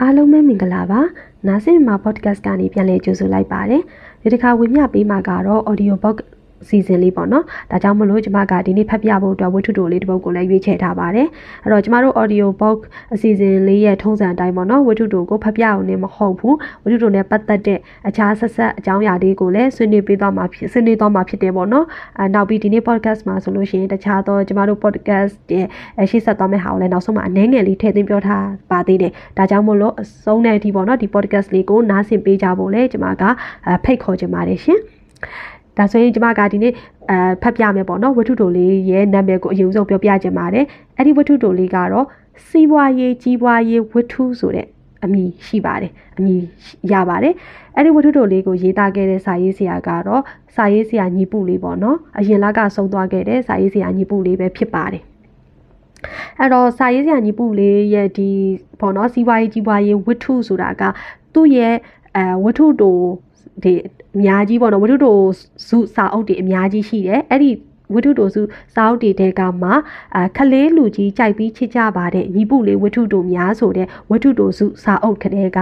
အားလုံးပဲမင်္ဂလာပါနာဆင်မာ podcast ကနေပြန်လည်ကြိုဆိုလိုက်ပါတယ်ဒီတစ်ခါဝင်မြပေးမှာကတော့ audio book စီစဉ်လေးပေါ့နော်ဒါကြောင့်မလို့ကျမကဒီနေ့ဖတ်ပြဖို့အတွက်ဝတ္ထုတိုလေးတစ်ပုဒ်ကိုလည်းရွေးချယ်ထားပါတယ်အဲ့တော့ကျမတို့ audio book အစီအစဉ်လေးရဲ့ထုံးစံအတိုင်းပေါ့နော်ဝတ္ထုတိုကိုဖတ်ပြအောင်နေမဟုတ်ဘူးဝတ္ထုတိုနဲ့ပတ်သက်တဲ့အခြားဆက်ဆက်အကြောင်းအရာလေးကိုလည်းဆွေးနွေးပေးသွားမှာဖြစ်ဆွေးနွေးသွားမှာဖြစ်တယ်ပေါ့နော်အဲနောက်ပြီးဒီနေ့ podcast မှာဆိုလို့ရှိရင်တခြားသောကျမတို့ podcast ရဲ့ရှေ့ဆက်သွားမယ့်ဟာကိုလည်းနောက်ဆုံးမှာအနည်းငယ်လေးထည့်သွင်းပြောထားပါသေးတယ်ဒါကြောင့်မို့လို့အဆုံးတဲ့အထိပေါ့နော်ဒီ podcast လေးကိုနားဆင်ပေးကြဖို့လည်းကျမကဖိတ်ခေါ်ချင်ပါတယ်ရှင် ဒါဆိုရင်ကျမကဒီနေ့အဲဖတ်ပြမယ်ပေါ့နော်ဝတ္ထုတိုလေးရဲ့နာမည်ကိုအရင်ဆုံးပြောပြချင်ပါတယ်အဲ့ဒီဝတ္ထုတိုလေးကတော့စီးပွားရေးကြီးပွားရေးဝတ္ထုဆိုတဲ့အမည်ရှိပါတယ်အမည်ရပါတယ်အဲ့ဒီဝတ္ထုတိုလေးကိုရေးသားခဲ့တဲ့စာရေးဆရာကတော့စာရေးဆရာညီပုလေးပေါ့နော်အရင်လကဆုံးသွားခဲ့တဲ့စာရေးဆရာညီပုလေးပဲဖြစ်ပါတယ်အဲ့တော့စာရေးဆရာညီပုလေးရဲ့ဒီပေါ့နော်စီးပွားရေးကြီးပွားရေးဝတ္ထုဆိုတာကသူ့ရဲ့အဲဝတ္ထုတို ဒီအများကြီးပေါ့နော်ဝတ္ထုတိုစုစာအုပ်တွေအများကြီးရှိတယ်အဲ့ဒီဝတ္ထုတိုစုစာအုပ်တွေတဲကမှာအခလေးလူကြီးကြိုက်ပြီးချစ်ကြပါတဲ့ညီပုလေးဝတ္ထုတိုများဆိုတဲ့ဝတ္ထုတိုစုစာအုပ်ကလေးက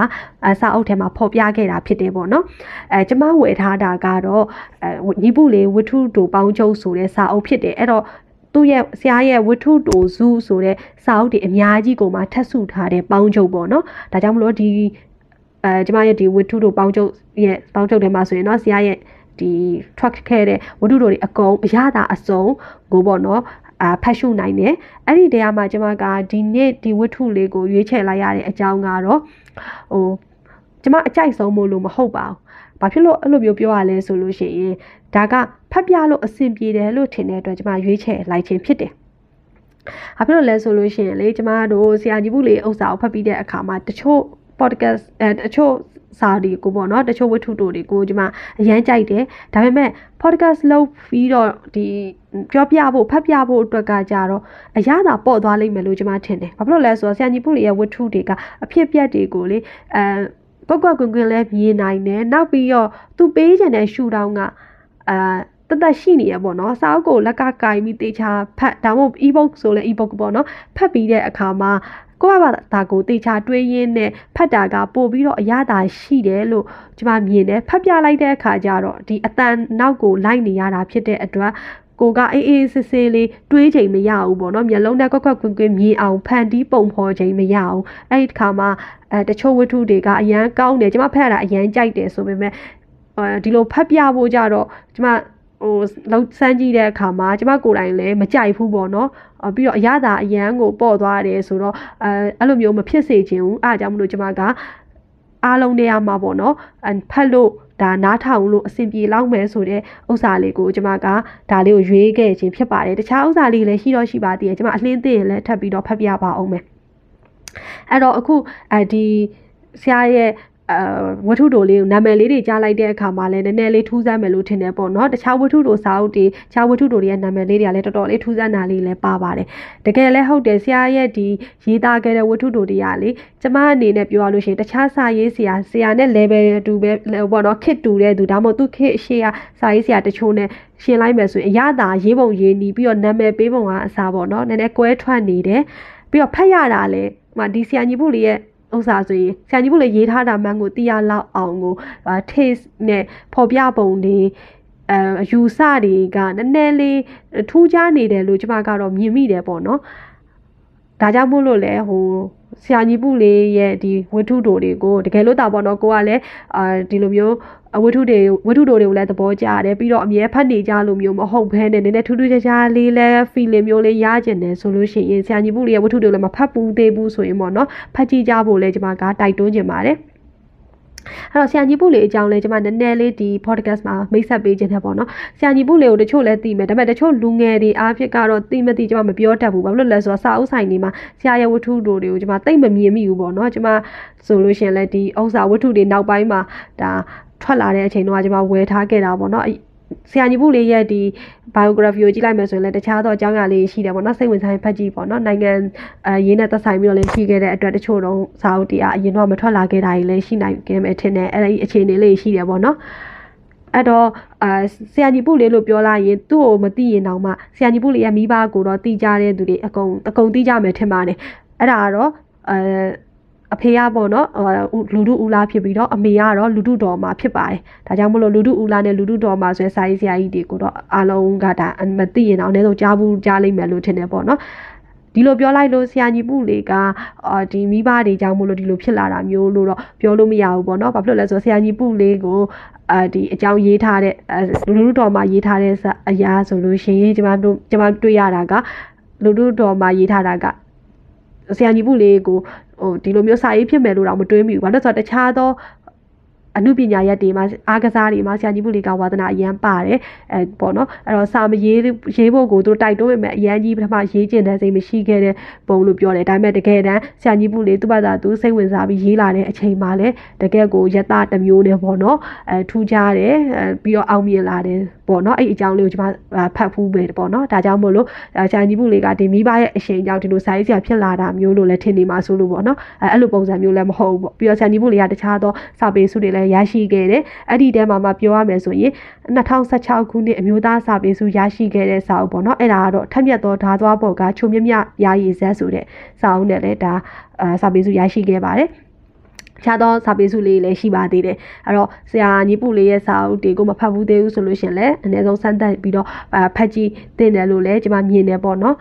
စာအုပ်ထဲမှာဖော်ပြခဲ့တာဖြစ်တယ်ပေါ့နော်အဲကျမဝယ်ထားတာကတော့အဲညီပုလေးဝတ္ထုတိုပေါင်းချုပ်ဆိုတဲ့စာအုပ်ဖြစ်တယ်အဲ့တော့သူ့ရဲ့ဆရာရဲ့ဝတ္ထုတိုစုဆိုတဲ့စာအုပ်တွေအများကြီးကိုမှထပ်စုထားတဲ့ပေါင်းချုပ်ပေါ့နော်ဒါကြောင့်မလို့ဒီ အဲကျမရဲ့ဒီဝတ္ထုတို့ပေါင်းချုပ်ရဲ့ပေါင်းချုပ်ထဲမှာဆိုရင်တော့ဆရာရဲ့ဒီ track ခဲ့တဲ့ဝတ္ထုတို့တွေအကုန်အရသာအစုံကိုပေါ့နော်အာဖတ်ရှုနိုင်တယ်အဲ့ဒီတရားမှာကျွန်မကဒီနေ့ဒီဝတ္ထုလေးကိုရွေးချယ်လိုက်ရတဲ့အကြောင်းကတော့ဟိုကျွန်မအကြိုက်ဆုံးမို့လို့မဟုတ်ပါဘူးဘာဖြစ်လို့အဲ့လိုမျိုးပြောရလဲဆိုလို့ရှိရင်ဒါကဖတ်ပြလို့အဆင်ပြေတယ်လို့ထင်တဲ့အတွက်ကျွန်မရွေးချယ်လိုက်ခြင်းဖြစ်တယ်။ဘာဖြစ်လို့လဲဆိုလို့ရှိရင်လေကျမတို့ဆရာကြီးဘူးလေးဥစ္စာကိုဖတ်ပြီးတဲ့အခါမှာတချို့ podcast အဲတချို့စာတွေကိုပေါ့နော်တချို့ဝတ္ထုတို့တွေကိုဒီမှာအရန်ကြိုက်တယ်ဒါပေမဲ့ podcast လုပ်ပြီးတော့ဒီပြောပြဖို့ဖတ်ပြဖို့အတွက်ကကြတော့အရသာပေါ့သွားလိမ့်မယ်လို့ကျွန်မထင်တယ်ဘာဖြစ်လို့လဲဆိုတော့ဆရာကြီးပုလေးရဲ့ဝတ္ထုတွေကအဖြစ်ပြက်တွေကိုလေအဲပောက်ကွက်ကွင်ကွင်လဲမြင်နိုင်တယ်နောက်ပြီးတော့သူပေးခြင်းတဲ့ရှူတောင်းကအာတသက်ရှိနေရပေါ့နော်စာအုပ်ကိုလက်ကကင်ပြီးတေချာဖတ်ဒါမှမဟုတ် ebook ဆိုလဲ ebook ပေါ့နော်ဖတ်ပြီးတဲ့အခါမှာ ကိုယ့်ဘာသာကိုတေချာတွေးရင်းနဲ့ဖတ်တာကပို့ပြီးတော့အရသာရှိတယ်လို့ကျွန်မမြင်တယ်ဖတ်ပြလိုက်တဲ့အခါကျတော့ဒီအတန်နောက်ကိုလိုက်နေရတာဖြစ်တဲ့အတွက်ကိုကအေးအေးဆေးဆေးလေးတွေးချိန်မရဘူးပေါ့နော်မျက်လုံးနဲ့ကွက်ကွက်ကွင်းကွင်းမြင်အောင်ဖန်တီးပုံဖော်ချိန်မရဘူးအဲ့ဒီခါမှာအဲတချို့ဝတ္ထုတွေကအရန်ကောင်းတယ်ကျွန်မဖတ်ရတာအရန်ကြိုက်တယ်ဆိုပေမဲ့အဲဒီလိုဖတ်ပြဖို့ကြတော့ကျွန်မဟိုလောက်စမ်းကြည့်တဲ့အခါမှာကျမကိုယ်တိုင်လည်းမကြိုက်ဘူးပေါ့နော် ပြီးတော့အရသာအရန်ကိုပေါ့သွားတယ်ဆိုတော့အဲအဲ့လိုမျိုးမဖြစ်စေချင်ဘူးအားကြောင့်မလို့ကျမကအားလုံးနေရာမှာပေါ့နော်ဖတ်လို့ဒါနားထောင်လို့အဆင်ပြေလောက်မယ်ဆိုတဲ့ဥစ္စာလေးကိုကျမကဒါလေးကိုရွေးခဲ့ခြင်းဖြစ်ပါတယ်တခြားဥစ္စာလေးလည်းရှိတော့ရှိပါသေးတယ်ကျမအလင်းသိရင်လည်းထပ်ပြီးတော့ဖတ်ပြပါအောင်မယ်အဲ့တော့အခုအဲဒီဆရာရဲ့အာ ဝတ္ထုတိုလေးကိုနာမည်လေးတွေကြားလိုက်တဲ့အခါမှာလည်းနည်းနည်းလေးထူးဆန်းမယ်လို့ထင်တယ်ပေါ့နော်တခြားဝတ္ထုတိုစာအုပ်တွေတခြားဝတ္ထုတိုတွေရဲ့နာမည်လေးတွေကလည်းတော်တော်လေးထူးဆန်းတာလေးလည်းပါပါတယ်တကယ်လည်းဟုတ်တယ်ဆရာရဲ့ဒီရေးသားခဲ့တဲ့ဝတ္ထုတိုတွေကလေကျမအနေနဲ့ပြောရလို့ရှိရင်တခြားစာရေးဆရာဆရာနဲ့ level တူပဲပေါ့နော်ခစ်တူတဲ့သူဒါမှမဟုတ်သူခစ်ရှေ့ကစာရေးဆရာတချို့နဲ့ရှင်းလိုက်မယ်ဆိုရင်အရသာရေးပုံရေးနီးပြီးတော့နာမည်ပေးပုံကအစားပေါ့နော်နည်းနည်းကွဲထွက်နေတယ်ပြီးတော့ဖတ်ရတာလည်းဟိုဒီဆရာညီဖို့လေးရဲ့ ဥစ္စာဆိုရင်ဆရာကြီးဘုလည်းရေးထားတာမှန်ကိုသိရလောက်အောင်ကို taste နဲ့ဖော်ပြပုံတွေအဲအယူဆတွေကနည်းနည်းလေးထူးခြားနေတယ်လို့ကျွန်မကတော့မြင်မိတယ်ပေါ့နော်ဒါကြောင့်မို့လို့လဲဟိုဆရာကြီးပုလေးရဲ့ဒီဝတ္ထုတိုတွေကိုတကယ်လို့တာပေါ့နော်ကိုကလည်းအာဒီလိုမျိုး ဝတ္ထုတွေဝတ္ထုတိုတွေကိုလည်းသဘောကျတယ်ပြီးတော့အမြဲဖတ်နေကြလို့မျိုးမဟုတ်ဘဲနဲ့နည်းနည်းထူးထူးခြားခြားလေးလဲ feeling မျိုးလေးရကျင်တယ်ဆိုလို့ရှိရင်ဆရာကြီးပုလေးရဲ့ဝတ္ထုတွေကိုလည်းမဖတ်ဘူးသေးဘူးဆိုရင်ပေါ့နော်ဖတ်ကြည့်ကြဖို့လည်းကျွန်မကတိုက်တွန်းချင်ပါတယ်အဲ့တော့ဆရာကြီးပုလေးအကြောင်းလဲကျွန်မနည်းနည်းလေးဒီ podcast မှာမိတ်ဆက်ပေးခြင်းတဲ့ပေါ့နော်ဆရာကြီးပုလေးကိုတချို့လဲသိမယ်ဒါပေမဲ့တချို့လူငယ်တွေအားဖြင့်ကတော့သိမသိကျွန်မမပြောတတ်ဘူးဘာလို့လဲဆိုတော့စာအုပ်ဆိုင်တွေမှာဆရာရဲ့ဝတ္ထုတို့တွေကိုကျွန်မသိမမြင်မိဘူးပေါ့နော်ကျွန်မဆိုလို့ရှိရင်လဲဒီဥစ္စာဝတ္ထုတွေနောက်ပိုင်းမှာဒါ ထွက်လာတဲ့အချိန်တော့ကျွန်မဝယ်ထားခဲ့တာပေါ့နော်ဆရာညီပုလေးရဲ့ဒီ biography ကိုကြည့်လိုက်မယ်ဆိုရင်လည်းတခြားသောအကြောင်းအရာလေးရှိတယ်ပေါ့နော်စိတ်ဝင်စားရင်ဖတ်ကြည့်ပေါ့နော်နိုင်ငံအဲရင်းနဲ့သက်ဆိုင်ပြီးတော့လည်းရှိခဲ့တဲ့အတွက်တချို့တော့စာအုပ်တရားအရင်တော့မထွက်လာခဲ့တာတွေလည်းရှိနိုင်ခဲ့မယ်ထင်တယ်အဲ့ဒီအခြေအနေလေးရှိတယ်ပေါ့နော်အဲ့တော့အာဆရာညီပုလေးလို့ပြောလိုက်ရင်သူ့ကိုမသိရင်တောင်မှဆရာညီပုလေးရဲ့မိဘကိုတော့သိကြတဲ့သူတွေအကုန်အကုန်သိကြမယ်ထင်ပါတယ်အဲ့ဒါကတော့အဲ အဖေကပေါ့နော်လူတို့ဦးလာဖြစ်ပြီးတော့အမေကတော့လူတို့တော်မှာဖြစ်ပါတယ်ဒါကြောင့်မလို့လူတို့ဦးလာနဲ့လူတို့တော်မှာဆိုရစာရေးဆရာကြီးတွေကိုတော့အားလုံးကဒါမသိရင်တော့အနည်းဆုံးကြားဘူးကြားလိမ့်မယ်လို့ထင်တယ်ပေါ့နော်ဒီလိုပြောလိုက်လို့ဆရာညီပုလေးကအာဒီမိဘတွေကြောင့်မို့လို့ဒီလိုဖြစ်လာတာမျိုးလို့တော့ပြောလို့မရဘူးပေါ့နော်။ဘာဖြစ်လို့လဲဆိုတော့ဆရာညီပုလေးကိုအာဒီအကြောင်းရေးထားတဲ့လူလူတော်မှာရေးထားတဲ့အရာဆိုလို့ရှိရင်ကျွန်မတို့ကျွန်မတွေ့ရတာကလူလူတော်မှာရေးထားတာကဆရာညီပုလေးကို ဟိုဒီလိုမျိုးစာရေးဖြစ်မယ်လို့တော့မတွေးမိဘူး။ဘာလို့ဆိုတော့တခြားသော အမှုပညာရက်တွေမှာအားကစားတွေမှာဆရာကြီးမှုလေးကဝါသနာအရန်ပါတယ်အဲပေါ့နော်အဲ့တော့စာမရေးရေးဖို့ကိုသူတိုက်တွန်းပေမဲ့အရန်ကြီးပထမရေးကျင်တဲ့စိတ်မရှိခဲ့တဲ့ပုံလို့ပြောတယ်ဒါပေမဲ့တကယ်တမ်းဆရာကြီးမှုလေးသူ့ဘာသာသူစိတ်ဝင်စားပြီးရေးလာတဲ့အချိန်မှာလည်းတကယ်ကိုယတတမျိုးနဲ့ပေါ့နော်အဲထူးခြားတယ်အဲပြီးတော့အောင်မြင်လာတယ်ပေါ့နော်အဲ့အကြောင်းလေးကိုကျွန်မဖတ်ဖူးပဲပေါ့နော်ဒါကြောင့်မို့လို့ဆရာကြီးမှုလေးကဒီမိဘရဲ့အချိန်ကြောင့်ဒီလိုစာရေးဆရာဖြစ်လာတာမျိုးလို့လည်းထင်နေမှာဆိုလို့ပေါ့နော်အဲအဲ့လိုပုံစံမျိုးလည်းမဟုတ်ဘူးပေါ့ပြီးတော့ဆရာကြီးမှုလေးကတခြားသောစာပေစုတွေလည်းရရှိခဲ့တယ်အဲ့ဒီတဲမှာမှပြောရမယ်ဆိုရင်2016ခုနှစ်အမျိုးသားစာပေစုရရှိခဲ့တဲ့စာအုပ်ပေါ့နော်အဲ့ဒါကတော့ထက်မြက်သောဓာသွားပေါ်ကချုံမြမြရာရည်ဇက်ဆိုတဲ့စာအုပ်နဲ့လည်းဒါစာပေစုရရှိခဲ့ပါတယ်ခြားသောစာပေစုလေးလည်းရှိပါသေးတယ်အဲ့တော့ဆရာညီပုလေးရဲ့စာအုပ်တွေကိုမဖတ်ဘူးသေးဘူးဆိုလို့ရှင်လည်းအနည်းဆုံးစမ်းသပ်ပြီးတော့ဖတ်ကြည့်သင့်တယ်လို့လည်းကျွန်မမြင်တယ်ပေါ့နော်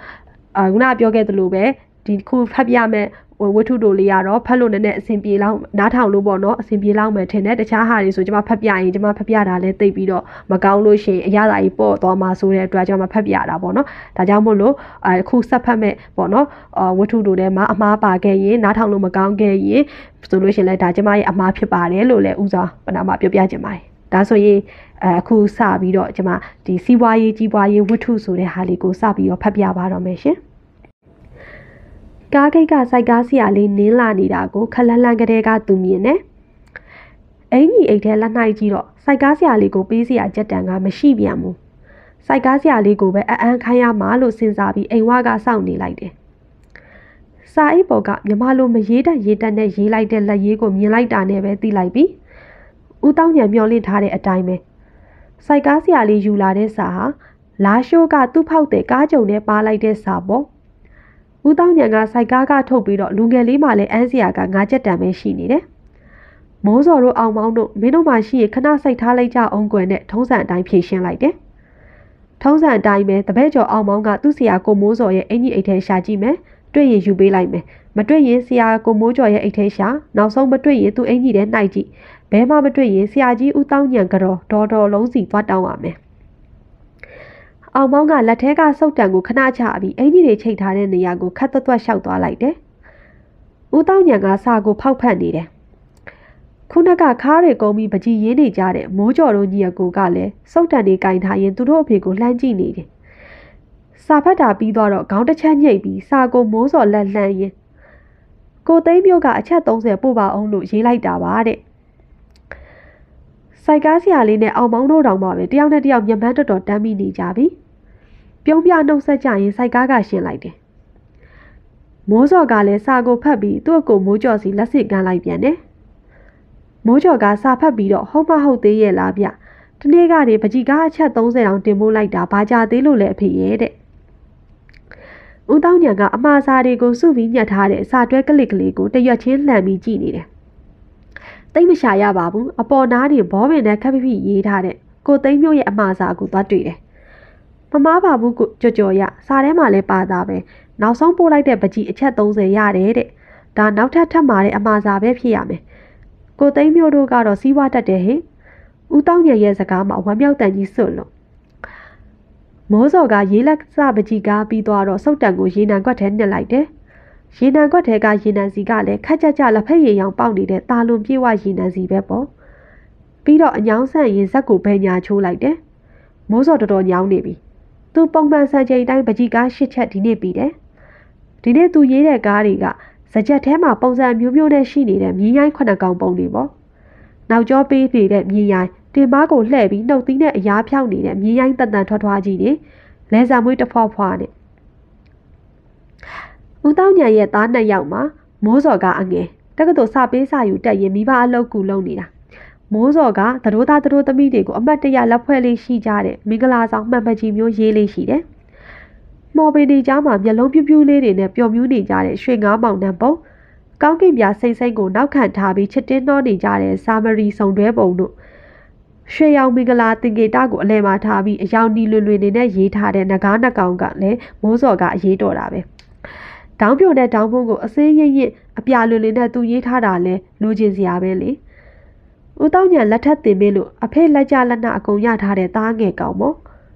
အခုနပြောခဲ့သလိုပဲ ဒီခုဖတ်ပြမယ်ဝတ္ထုတို့လေးကတော့ဖတ်လို့နည်းနည်းအဆင်ပြေလောက်နားထောင်လို့ပေါ့နော်အဆင်ပြေလောက်မယ်ထင်တယ်တခြားဟာတွေဆိုကျွန်မဖတ်ပြရင်ကျွန်မဖတ်ပြတာလည်းသိပြီးတော့မကောင်းလို့ရှိရင်အရသာကြီးပေါ့သွားမှာဆိုတဲ့အတွက်ကျွန်မဖတ်ပြတာပေါ့နော်ဒါကြောင့်မို့လို့အခုဆက်ဖတ်မဲ့ပေါ့နော်ဝတ္ထုတို့ထဲမှာအမားပါခဲ့ရင်နားထောင်လို့မကောင်းခဲ့ရင်ဆိုလို့ရှိရင်လည်းဒါကျွန်မရဲ့အမားဖြစ်ပါတယ်လို့လည်းဥစွာပဏာမပြောပြခြင်းပါတယ်ဒါဆိုရင်အခုစပြီးတော့ကျွန်မဒီစီးပွားရေးကြီးပွားရေးဝတ္ထုဆိုတဲ့ဟာလေးကိုစပြီးတော့ဖတ်ပြပါတော့မယ်ရှင် ကားဂိတ်ကစိုက်ကားဆရာလေးနင်းလာနေတာကိုခလန်းလန်းကလေးကသူမြင်တယ်။အင်ကြီးအိတ်ထဲလက်နှိုက်ကြည့်တော့စိုက်ကားဆရာလေးကိုပေးစရာကြက်တန်ကမရှိပြန်ဘူး။စိုက်ကားဆရာလေးကိုပဲအအန်းခိုင်းရမှာလို့စဉ်းစားပြီးအိမ်ဝကစောင့်နေလိုက်တယ်။စာအိတ်ပေါ်ကမြမလိုမရေးတတ်ရေးတတ်နဲ့ရေးလိုက်တဲ့လက်ရေးကိုမြင်လိုက်တာနဲ့ပဲသိလိုက်ပြီ။ဦးတောင်းညံမျောလင့်ထားတဲ့အတိုင်းပဲ။စိုက်ကားဆရာလေးယူလာတဲ့စာဟာလာရှိုးကသူ့ဖောက်တဲ့ကားကြုံနဲ့ပါလိုက်တဲ့စာပေါ့။ ဦးတောင်းညံကစိုက်ကားကထုတ်ပြီးတော့လူငယ်လေးမှလည်းအန်းစရာကငါးချက်တန်ပဲရှိနေတယ်။မိုးစော်တို့အောင်မောင်းတို့မင်းတို့မှရှိရင်ခဏစိတ်ထားလိုက်ကြအောင်ကွယ်နဲ့ထုံးစံအတိုင်းဖြည့်ရှင်းလိုက်တယ်။ထုံးစံအတိုင်းပဲတပည့်ကျော်အောင်မောင်းကသူ့ဆရာကိုမိုးစော်ရဲ့အင်ကြီးအိတ်ထဲရှာကြည့်မယ်။တွေ့ရင်ယူပေးလိုက်မယ်။မတွေ့ရင်ဆရာကိုမိုးကျော်ရဲ့အိတ်ထဲရှာနောက်ဆုံးမတွေ့ရင်သူ့အင်ကြီးထဲနှိုက်ကြည့်။ဘဲမှမတွေ့ရင်ဆရာကြီးဦးတောင်းညံကတော့ဒေါ်တော်လုံးစီသွားတောင်းရမယ်။ အောင်မောင်းကလက်ထဲကစုပ်တံကိုခဏချပြီးအင်ကြီးတွေချိတ်ထားတဲ့နေရာကိုခတ်သွက်လျှောက်သွားလိုက်တယ်။ဦးတောင်းညံကစာကိုဖောက်ဖက်နေတယ်။ခုနကခါးတွေကုန်းပြီးပကြီးရင်းနေကြတဲ့မိုးကြော်တို့ညီအကိုကလည်းစုပ်တံတွေကင်ထားရင်သူတို့အဖေကိုလှမ်းကြည့်နေတယ်။စာဖတ်တာပြီးတော့ခေါင်းတစ်ချက်ညှိပ်ပြီးစာကိုမိုးစော်လက်လှမ်းရင်ကိုသိန်းမျိုးကအချက်30ပို့ပါအောင်လို့ရေးလိုက်တာပါတဲ့စိုက်ကားဆရာလေးနဲ့အောင်မောင်းတို့တောင်မှပဲတယောက်နဲ့တယောက်မျက်မှန်းတော်တော်တမ်းမိနေကြပြီ ပြုံးပြနှုတ်ဆက်ကြရင်စိုက်ကားကရှင်းလိုက်တယ်မိုးစော်ကလည်းစာကိုဖတ်ပြီးသူ့ကိုမိုးကျော်စီလက်စစ်ကမ်းလိုက်ပြန်တယ်မိုးကျော်ကစာဖတ်ပြီးတော့ဟုတ်မဟုတ်သေးရဲ့လားဗျတနေ့ကနေပကြီးကားအချက်30တောင်တင်ပို့လိုက်တာဘာကြသေးလို့လဲအဖေရဲ့တဲ့ဦးတောင်းညံကအမှားစာတွေကိုစုပြီးညှက်ထားတဲ့စာတွဲကလစ်ကလေးကိုတရွက်ချင်းလှန်ပြီးကြည့်နေတယ်တိတ်မရှာရပါဘူးအပေါ်နားနေဘောပင်နဲ့ခက်ဖိဖိရေးထားတဲ့ကိုသိန်းမျိုးရဲ့အမှားစာကိုသွားတွေ့တယ် မမားပါဘူးကိုကြော်ကြော်ရစာထဲမှာလည်းပါသားပဲနောက်ဆုံးပို့လိုက်တဲ့ပကြီးအချက်30ရတယ်တဲ့ဒါနောက်ထပ်ထပ်မာတဲ့အမှားစာပဲဖြစ်ရမယ်ကိုသိန်းမျိုးတို့ကတော့စီးပွားတတ်တယ်ဟင်ဦးတောင်းရရဲ့စကားမှာဝမ်းမြောက်တန်ကြီးစွတ်လို့မိုးစော်ကရေးလက်စပကြီးကားပြီးသွားတော့စုတ်တန်ကိုရေနံကွက်ထဲနှစ်လိုက်တယ်ရေနံကွက်ထဲကရေနံစီကလည်းခက်ကြကြလက်ဖက်ရည်ရောင်ပေါက်နေတဲ့တာလွန်ပြေးဝရေနံစီပဲပေါ့ပြီးတော့အညောင်းဆန့်ရင်ဇက်ကိုဘယ်ညာချိုးလိုက်တယ်မိုးစော်တော်တော်ညောင်းနေပြီ သူပုံမှန်စံချိန်တိုင်းပကြီးကားရှစ်ချက်ဒီနေ့ပြီးတယ်ဒီနေ့သူရေးတဲ့ကားတွေကစကြက်ထဲမှာပုံစံမျိုးမျိုးနဲ့ရှိနေတဲ့မြင်းရိုင်းခုနှစ်ကောင်ပုံတွေပေါ့နောက်ကျောပေးနေတဲ့မြင်းရိုင်းတင်မားကိုလှဲ့ပြီးနှုတ်သီးနဲ့အရားဖြောက်နေတဲ့မြင်းရိုင်းတန်တန်ထွားထွားကြီးတွေလဲစာမွေးတဖွားဖွားနဲ့ဦးတောင်းညံရဲ့သားနှစ်ယောက်မှာမိုးစော်ကအငယ်တက္ကသိုလ်စပေးစာယူတက်ရင်မိဘအလုပ်ကူလုပ်နေတာ မိုးစော်ကသတို့သားသတို့သမီးတွေကိုအမတ်တရလက်ဖွဲ့လေးရှိကြတဲ့မင်္ဂလာဆောင်မှန်ပကြီးမျိုးရေးလေးရှိတယ်မော်ပင်ဒီကြားမှာမျက်လုံးပြူးပြူးလေးတွေနဲ့ပျော်မြူးနေကြတဲ့ရွှေငါးမောင်နှံပုံကောင်းကင်ပြစိမ့်စိမ့်ကိုနောက်ခံထားပြီးချစ်တင်းနှောနေကြတဲ့စာမရီစုံတွဲပုံတို့ရွှေရောင်မင်္ဂလာတင်ကေတကိုအလဲမှာထားပြီးအယောင်ဒီလွင်လွင်နေနဲ့ရေးထားတဲ့ငကားနှကောင်ကလည်းမိုးစော်ကအရေးတော်တာပဲ။တောင်းပြိုတဲ့တောင်းဖုံးကိုအစင်းရိပ်ရိပ်အပြာလွင်လွင်နဲ့သူရေးထားတာလဲလူချင်းစရာပဲလေ။ ဦးတောင်းညံလက်ထက်တင်ပေးလို့အဖေလက်ကြလက်နအကုန်ရထားတဲ့သားငယ်ကောင်မော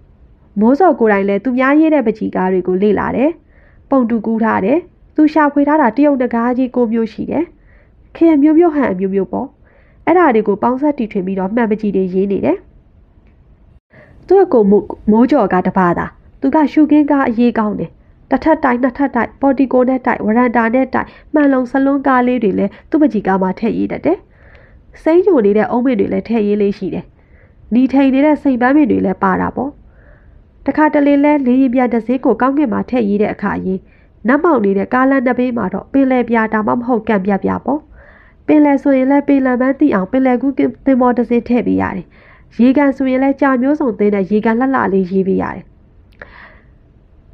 ။မိုးစော်ကိုယ်တိုင်လည်းသူများရေးတဲ့ပကြီးကားတွေကိုလေ့လာတယ်။ပုံတူကူးထားတယ်။သူရှာဖွေထားတာတရုတ်တကားကြီးကိုမျိုးရှိတယ်။ခေမျိုးမျိုးဟန်အမျိုးမျိုးပေါ့။အဲ့ဒါတွေကိုပေါင်းဆက်တီထွင်ပြီးတော့မှန်ပကြီးတွေရေးနေတယ်သူ့ကိုမိုးကြော်ကတပါးသာသူကရှုကင်းကားအရေးကောင်းတယ်တစ်ထပ်တိုက်နှစ်ထပ်တိုက်ပေါ်တီကိုနဲ့တိုက်ဝရန်တာနဲ့တိုက်မှန်လုံးစလုံးကားလေးတွေလည်းသူ့ပကြီးကားမှာထည့်ရေးတတ်တယ် စိမ့်ညိုနေတဲ့အုံးမင်တွေလည်းထည့်ရေးလေးရှိတယ်နီထိန်နေတဲ့စိန်ပန်းမင်တွေလည်းပါတာပေါ့တခါတလေလဲလေးရင်ပြတစည်းကိုကောင်းကင်မှာထည့်ရေးတဲ့အခါကြီးနတ်မောင်နေတဲ့ကားလမ်းတစ်ဘေးမှာတော့ပင်လယ်ပြာဒါမှမဟုတ်ကံပြပြပေါ့ပင်လယ်ဆိုရင်လည်းပင်လယ်မန်းသိအောင်ပင်လယ်ကူးသင်္ဘောတစ်စင်းထည့်ပေးရတယ်။ရေကန်ဆိုရင်လည်းကြာမျိုးစုံသေးတဲ့ရေကန်လှလှလေးရေးပေးရတယ်။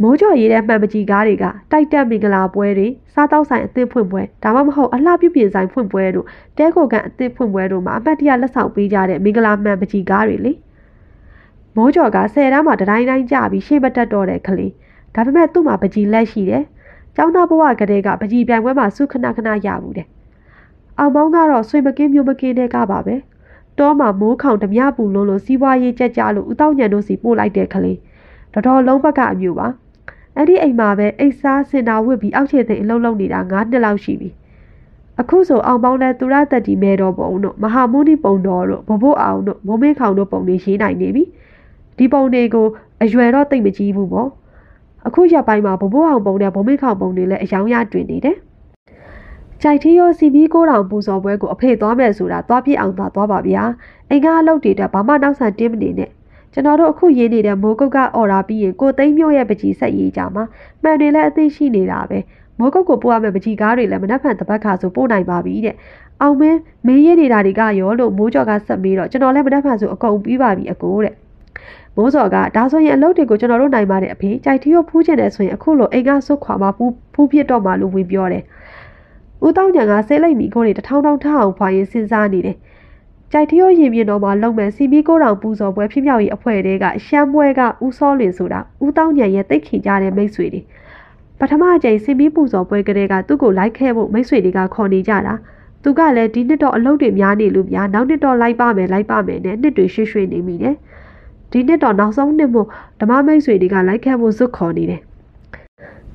မိုးကြော်ရေးတဲ့မှန်ပကြီးကားတွေကတိုက်တက်မင်္ဂလာပွဲတွေစားတောက်ဆိုင်အသစ်ဖွင့်ပွဲဒါမှမဟုတ်အလှပြုပြင်ဆိုင်ဖွင့်ပွဲတို့တဲခိုကန်အသစ်ဖွင့်ပွဲတို့မှာအမှတ်တရလက်ဆောင်ပေးကြတဲ့မင်္ဂလာမှန်ပကြီးကားတွေလေ။မိုးကြော်ကဆယ်တန်းမှာတတိုင်းတိုင်းကြပြီးရှေ့မတက်တော့တဲ့ကလေးဒါပေမဲ့သူ့မှာပကြီးလက်ရှိတယ်။ကျောင်းသားဘဝကတည်းကပကြီးပြိုင်ပွဲမှာစုခဏခဏရဘူးတဲ့။အောင်မောင်းကတော့ဆွေမကင်းမျိုးမကင်းတဲ့ကပါပဲတောမှာမိုးခေါင်ဓမြပူလုံးလို့စီးပွားရေးကြက်ကြလို့ဦးတောက်ညံတို့စီပို့လိုက်တဲ့ကလေးတော်တော်လုံးဘက်ကအမျိုးပါ အဲ့ဒီအိမ်မှာပဲအိတ်စားစင်တာဝစ်ပြီးအောက်ခြေသိအလုံးလုံးနေတာ9နှစ်လောက်ရှိပြီအခုဆိုအောင်ပေါင်းတဲ့သူရသက်တီမဲတော်ပုံတို့မဟာမုနိပုံတော်တို့ဘဘိုးအောင်တို့မိုးမင်းခေါင်တို့ပုံတွေရေးနိုင်နေပြီဒီပုံတွေကိုအရွယ်တော့တိတ်မကြီးဘူးပေါ့အခုရက်ပိုင်းမှာဘဘိုးအောင်ပုံနဲ့ဘုံမင်းခေါင်ပုံတွေလည်းအယောင်ရတွင်နေတယ်ကြိုက်သေးရောစီမီကိုတောင်ပူဇော်ပွဲကိုအဖေသွားမယ်ဆိုတာသွားပြစ်အောင်သာသွားပါဗျာအိမ်ကအလုပ်တွေတက်ဘာမှနောက်ဆန်တင်းမနေနဲ့ ကျွန်တော်တို့အခုရေးနေတဲ့မိုးကုတ်ကအော်ရာပြီးရင်ကိုသိန်းမျိုးရဲ့ပကြီးဆက်ရေးကြမှာမှန်တွေလည်းအသိရှိနေတာပဲမိုးကုတ်ကိုပို့ရမယ့်ပကြီးကားတွေလည်းမနှက်ဖန်တပတ်ခါဆိုပို့နိုင်ပါပြီတဲ့အောင်မင်းမင်းရေးနေတာတွေကရောလို့မိုးကြော်ကဆက်ပြီးတော့ကျွန်တော်လည်းမနှက်ဖန်ဆိုအကုန်ပြီးပါပြီအကိုတဲ့မိုးစော်ကဒါဆိုရင်အလုပ်တွေကိုကျွန်တော်တို့နိုင်ပါတယ်အဖေကြိုက်ထီရောဖူးချင်တယ်ဆိုရင်အခုလိုအိမ်ကဆွတ်ခွာမှာဖူးဖူးပြစ်တော့မှလို့ဝင်ပြောတယ်ဦးတောင်းညံကဆဲလိုက်မိခိုးတွေတထောင်ထောင်ထအောင်ဖွာရင်စဉ်းစားနေတယ်။ ကြိုက်ထရောရင်မြင်တော်မှာလုံမဲ့စီမီကိုတောင်ပူဇော်ပွဲဖြစ်မြောက်ရေးအဖွဲ့တွေကရှမ်းပွဲကဦးစောလင်ဆိုတာဦးတောင်းညံရဲ့တိတ်ခင်ကြတဲ့မိတ်ဆွေတွေပထမအကြိမ်စီမီပူဇော်ပွဲကလေးကသူ့ကိုလိုက်ခဲ့ဖို့မိတ်ဆွေတွေကခေါ်နေကြတာသူကလည်းဒီနှစ်တော့အလုပ်တွေများနေလို့ဗျာနောက်နှစ်တော့လိုက်ပါမယ်လိုက်ပါမယ်နဲ့နှစ်တွေရွှေ့ရွှေ့နေမိတယ်ဒီနှစ်တော့နောက်ဆုံးနှစ်မို့ဓမ္မမိတ်ဆွေတွေကလိုက်ခဲ့ဖို့ဇွတ်ခေါ်နေတယ်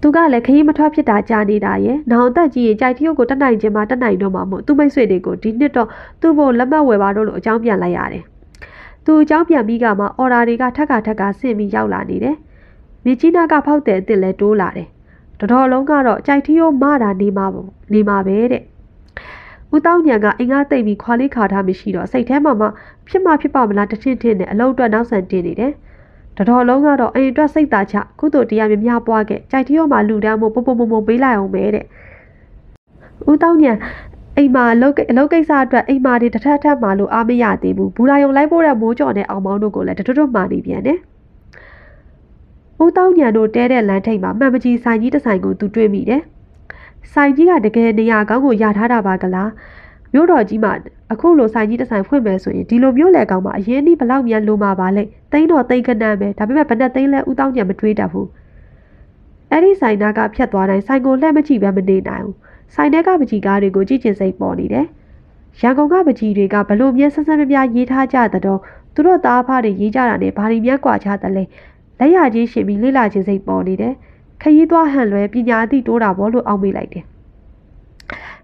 သူကလည်းခရီးမထွက်ဖြစ်တာကြာနေတာရဲ့။နောင်အသက်ကြီးရင်ကြိုက်တရုတ်ကိုတက်နိုင်ခြင်းမှတက်နိုင်တော့မှာမို့သူမိတ်ဆွေတွေကိုဒီနှစ်တော့သူ့ဘို့လက်မှတ်ဝယ်ပါတော့လို့အကြောင်းပြန်လိုက်ရတယ်။သူအကြောင်းပြန်ပြီးကမှအော်ဒါတွေကထက်ကထက်ကဆင့်ပြီးရောက်လာနေတယ်။မြကြီးနာကဖောက်တဲ့အစ်စ်လည်းတိုးလာတယ်။တော်တော်လုံးကတော့ကြိုက်တရုတ်မတာနေမှာပေါ့နေမှာပဲတဲ့။ဦးတောင်းညံကအင်္ဂါသိပ်ပြီးခွာလေးခါထားမရှိတော့စိတ်ထဲမှာမှဖြစ်မှဖြစ်ပါမလားတထင်းထင်းနဲ့အလုံးအတွက်နောက်ဆန်တင်နေတယ်။ တတော်လုံးကတော့အိမ်အတွက်စိတ်သာချကုသိုလ်တရားများများပွားခဲ့ကြိုက်တရောမှာလူတန်းမို့ပုံပုံပုံပုံပေးလိုက်အောင်ပဲတဲ့ဦးတောင်းညံအိမ်မှာအလုပ်အလုပ်ကိစ္စအတွက်အိမ်မာတွေတထက်ထက်မှလို့အားမရသေးဘူးဘူလာယုံလိုက်ဖို့တဲ့မိုးကြော်နဲ့အောင်မောင်းတို့ကိုလည်းတထွတ်ထွတ်မှနေပြန်တယ်ဦးတောင်းညံတို့တဲတဲ့လမ်းထိပ်မှာမှန်ပကြီးဆိုင်ကြီးတစ်ဆိုင်ကိုသူတွေ့မိတယ်ဆိုင်ကြီးကတကယ်နေရာကောင်းကိုရထားတာပါကလား မြို့တော်ကြီးမှာအခုလိုဆိုင်ကြီးတစ်ဆိုင်ဖွင့်မယ်ဆိုရင်ဒီလိုမျိုးလေကောင်မှာအရင်นี่ဘလောက်မြန်လိုမှာပါလဲတိန်းတော့တိန်းကနန်းပဲဒါပေမဲ့ဘယ်နဲ့တိန်းလဲဥတောင်းညံမတွေးတတ်ဘူးအဲ့ဒီဆိုင်နာကဖြတ်သွားတိုင်းဆိုင်ကိုလှည့်မကြည့်ပဲမနေနိုင်ဘူးဆိုင်ထဲကပကြီးကားတွေကိုကြည့်ကျင်စိတ်ပေါ်နေတယ်ရန်ကုန်ကပကြီးတွေကဘလို့မြဲဆက်ဆက်ပြပြရေးထားကြတဲ့တော့သူတို့သားဖားတွေရေးကြတာနဲ့ဘာတွေမြတ်กว่าချတယ်လဲလက်ရချင်းရှင်ပြီးလေးလာချင်းစိတ်ပေါ်နေတယ်ခရီးသွားဟန်လွဲပညာအသိတိုးတာဘောလို့အောက်မေးလိုက်တယ်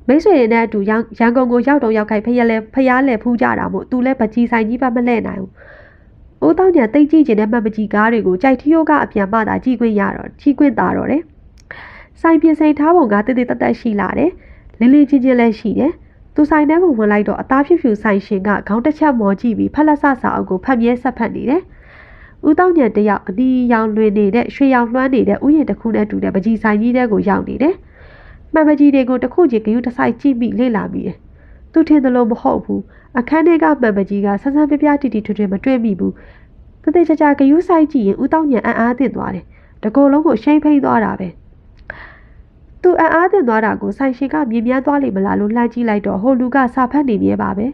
မိတ်ဆွေတွေနဲ့အတူရန်ကုန်ကိုရောက်တော့ရောက်ခိုက်ဖျက်လဲဖျားလဲဖူးကြတာမို့သူလဲပကြီးဆိုင်ကြီးပဲမလှဲ့နိုင်ဘူး။အိုးတောင်းညတိတ်ကြည့်ကျင်တဲ့မှတ်ပကြီးကားတွေကိုကြိုက်ထီယိုကအပြန်မှသာကြည့်ခွင့်ရတော့ကြည့်ခွင့်သာတော့တယ်။ဆိုင်ပြင်ဆိုင်ထားပုံကတိတိတတ်တတ်ရှိလာတယ်။လင်းလင်းချင်းချင်းလည်းရှိတယ်။သူဆိုင်ထဲကိုဝင်လိုက်တော့အသားဖြူဖြူဆိုင်ရှင်ကခေါင်းတစ်ချက်မော်ကြည့်ပြီးဖက်လက်ဆဆအုပ်ကိုဖတ်မြဲဆက်ဖတ်နေတယ်။ဦးတောင်းညံတယောက်အနီရောင်လွင်နေတဲ့ရွှေရောင်လွှမ်းနေတဲ့ဥယျာဉ်တစ်ခုနဲ့တူတဲ့ပကြီးဆိုင်ကြီးတဲကိုရောက်နေတယ်။ မှန်မကြီးတွေကိုတခုချင်းဂယုတဆိုင်ကြည့်ပြီးလေ့လာမိတယ်။သူထင်သလိုမဟုတ်ဘူး။အခန်းထဲကမှန်မကြီးကဆန်းဆန်းပြပြတီတီထွထွမတွေ့မိဘူး။တသေးချာချာဂယုဆိုင်ကြည့်ရင်ဦးတောင်းညံအံ့အားသင့်သွားတယ်။တကောလုံးကိုရှိန်ဖိန်သွားတာပဲ။သူအံ့အားသင့်သွားတာကိုဆိုင်ရှင်ကမြင်မြန်းသွားလိမ့်မလားလို့လှမ်းကြည့်လိုက်တော့ဟိုလူကစာဖတ်နေမြဲပါပဲ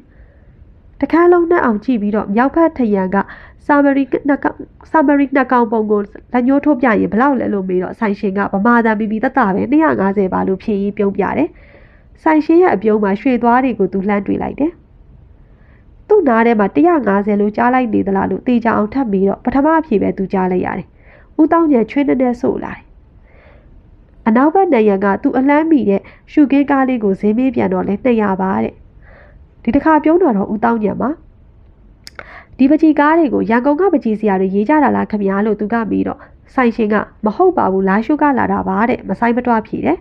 တခါလုံးနဲ့အောင်ကြည့်ပြီးတော့မြောက်ဖက်ထရန်က ဆာမရီနှစ်ကောင်ဆာမရီနှစ်ကောင်ပုံကိုလက်ညှိုးထိုးပြရင်ဘလောက်လဲလို့မေးတော့ဆိုင်ရှင်ကဗမာတန်ပြီးပြီးတတပဲ250ပါလို့ဖြေရေးပြုံးပြတယ်ဆိုင်ရှင်ရဲ့အပြုံးမှာရွှေသွားတွေကိုသူလှမ်းတွေ့လိုက်တယ်သူ့နားထဲမှာ150လို့ကြားလိုက်နေသလားလို့တေချာအောင်ထပ်ပြီးတော့ပထမအဖြေပဲသူကြားလိုက်ရတယ်ဦးတောင်းကျချွေးနေနေဆို့လာတယ်အနောက်ဘက်နေရန်ကသူအလန်းမိတဲ့ရှုကေးကားလေးကိုဈေးမေးပြန်တော့လဲ200ပါတဲ့ဒီတစ်ခါပြုံးတော့တော့ဦးတောင်းညံမှာ ဒီပကြီးကားတွေကိုရန်ကုန်ကပကြီးစရာတွေရေးကြတာလားခင်ဗျာလို့သူကပြီးတော့ဆိုင်ရှင်ကမဟုတ်ပါဘူးလာရှုကလာတာပါတဲ့မဆိုင်မတွားဖြေတယ်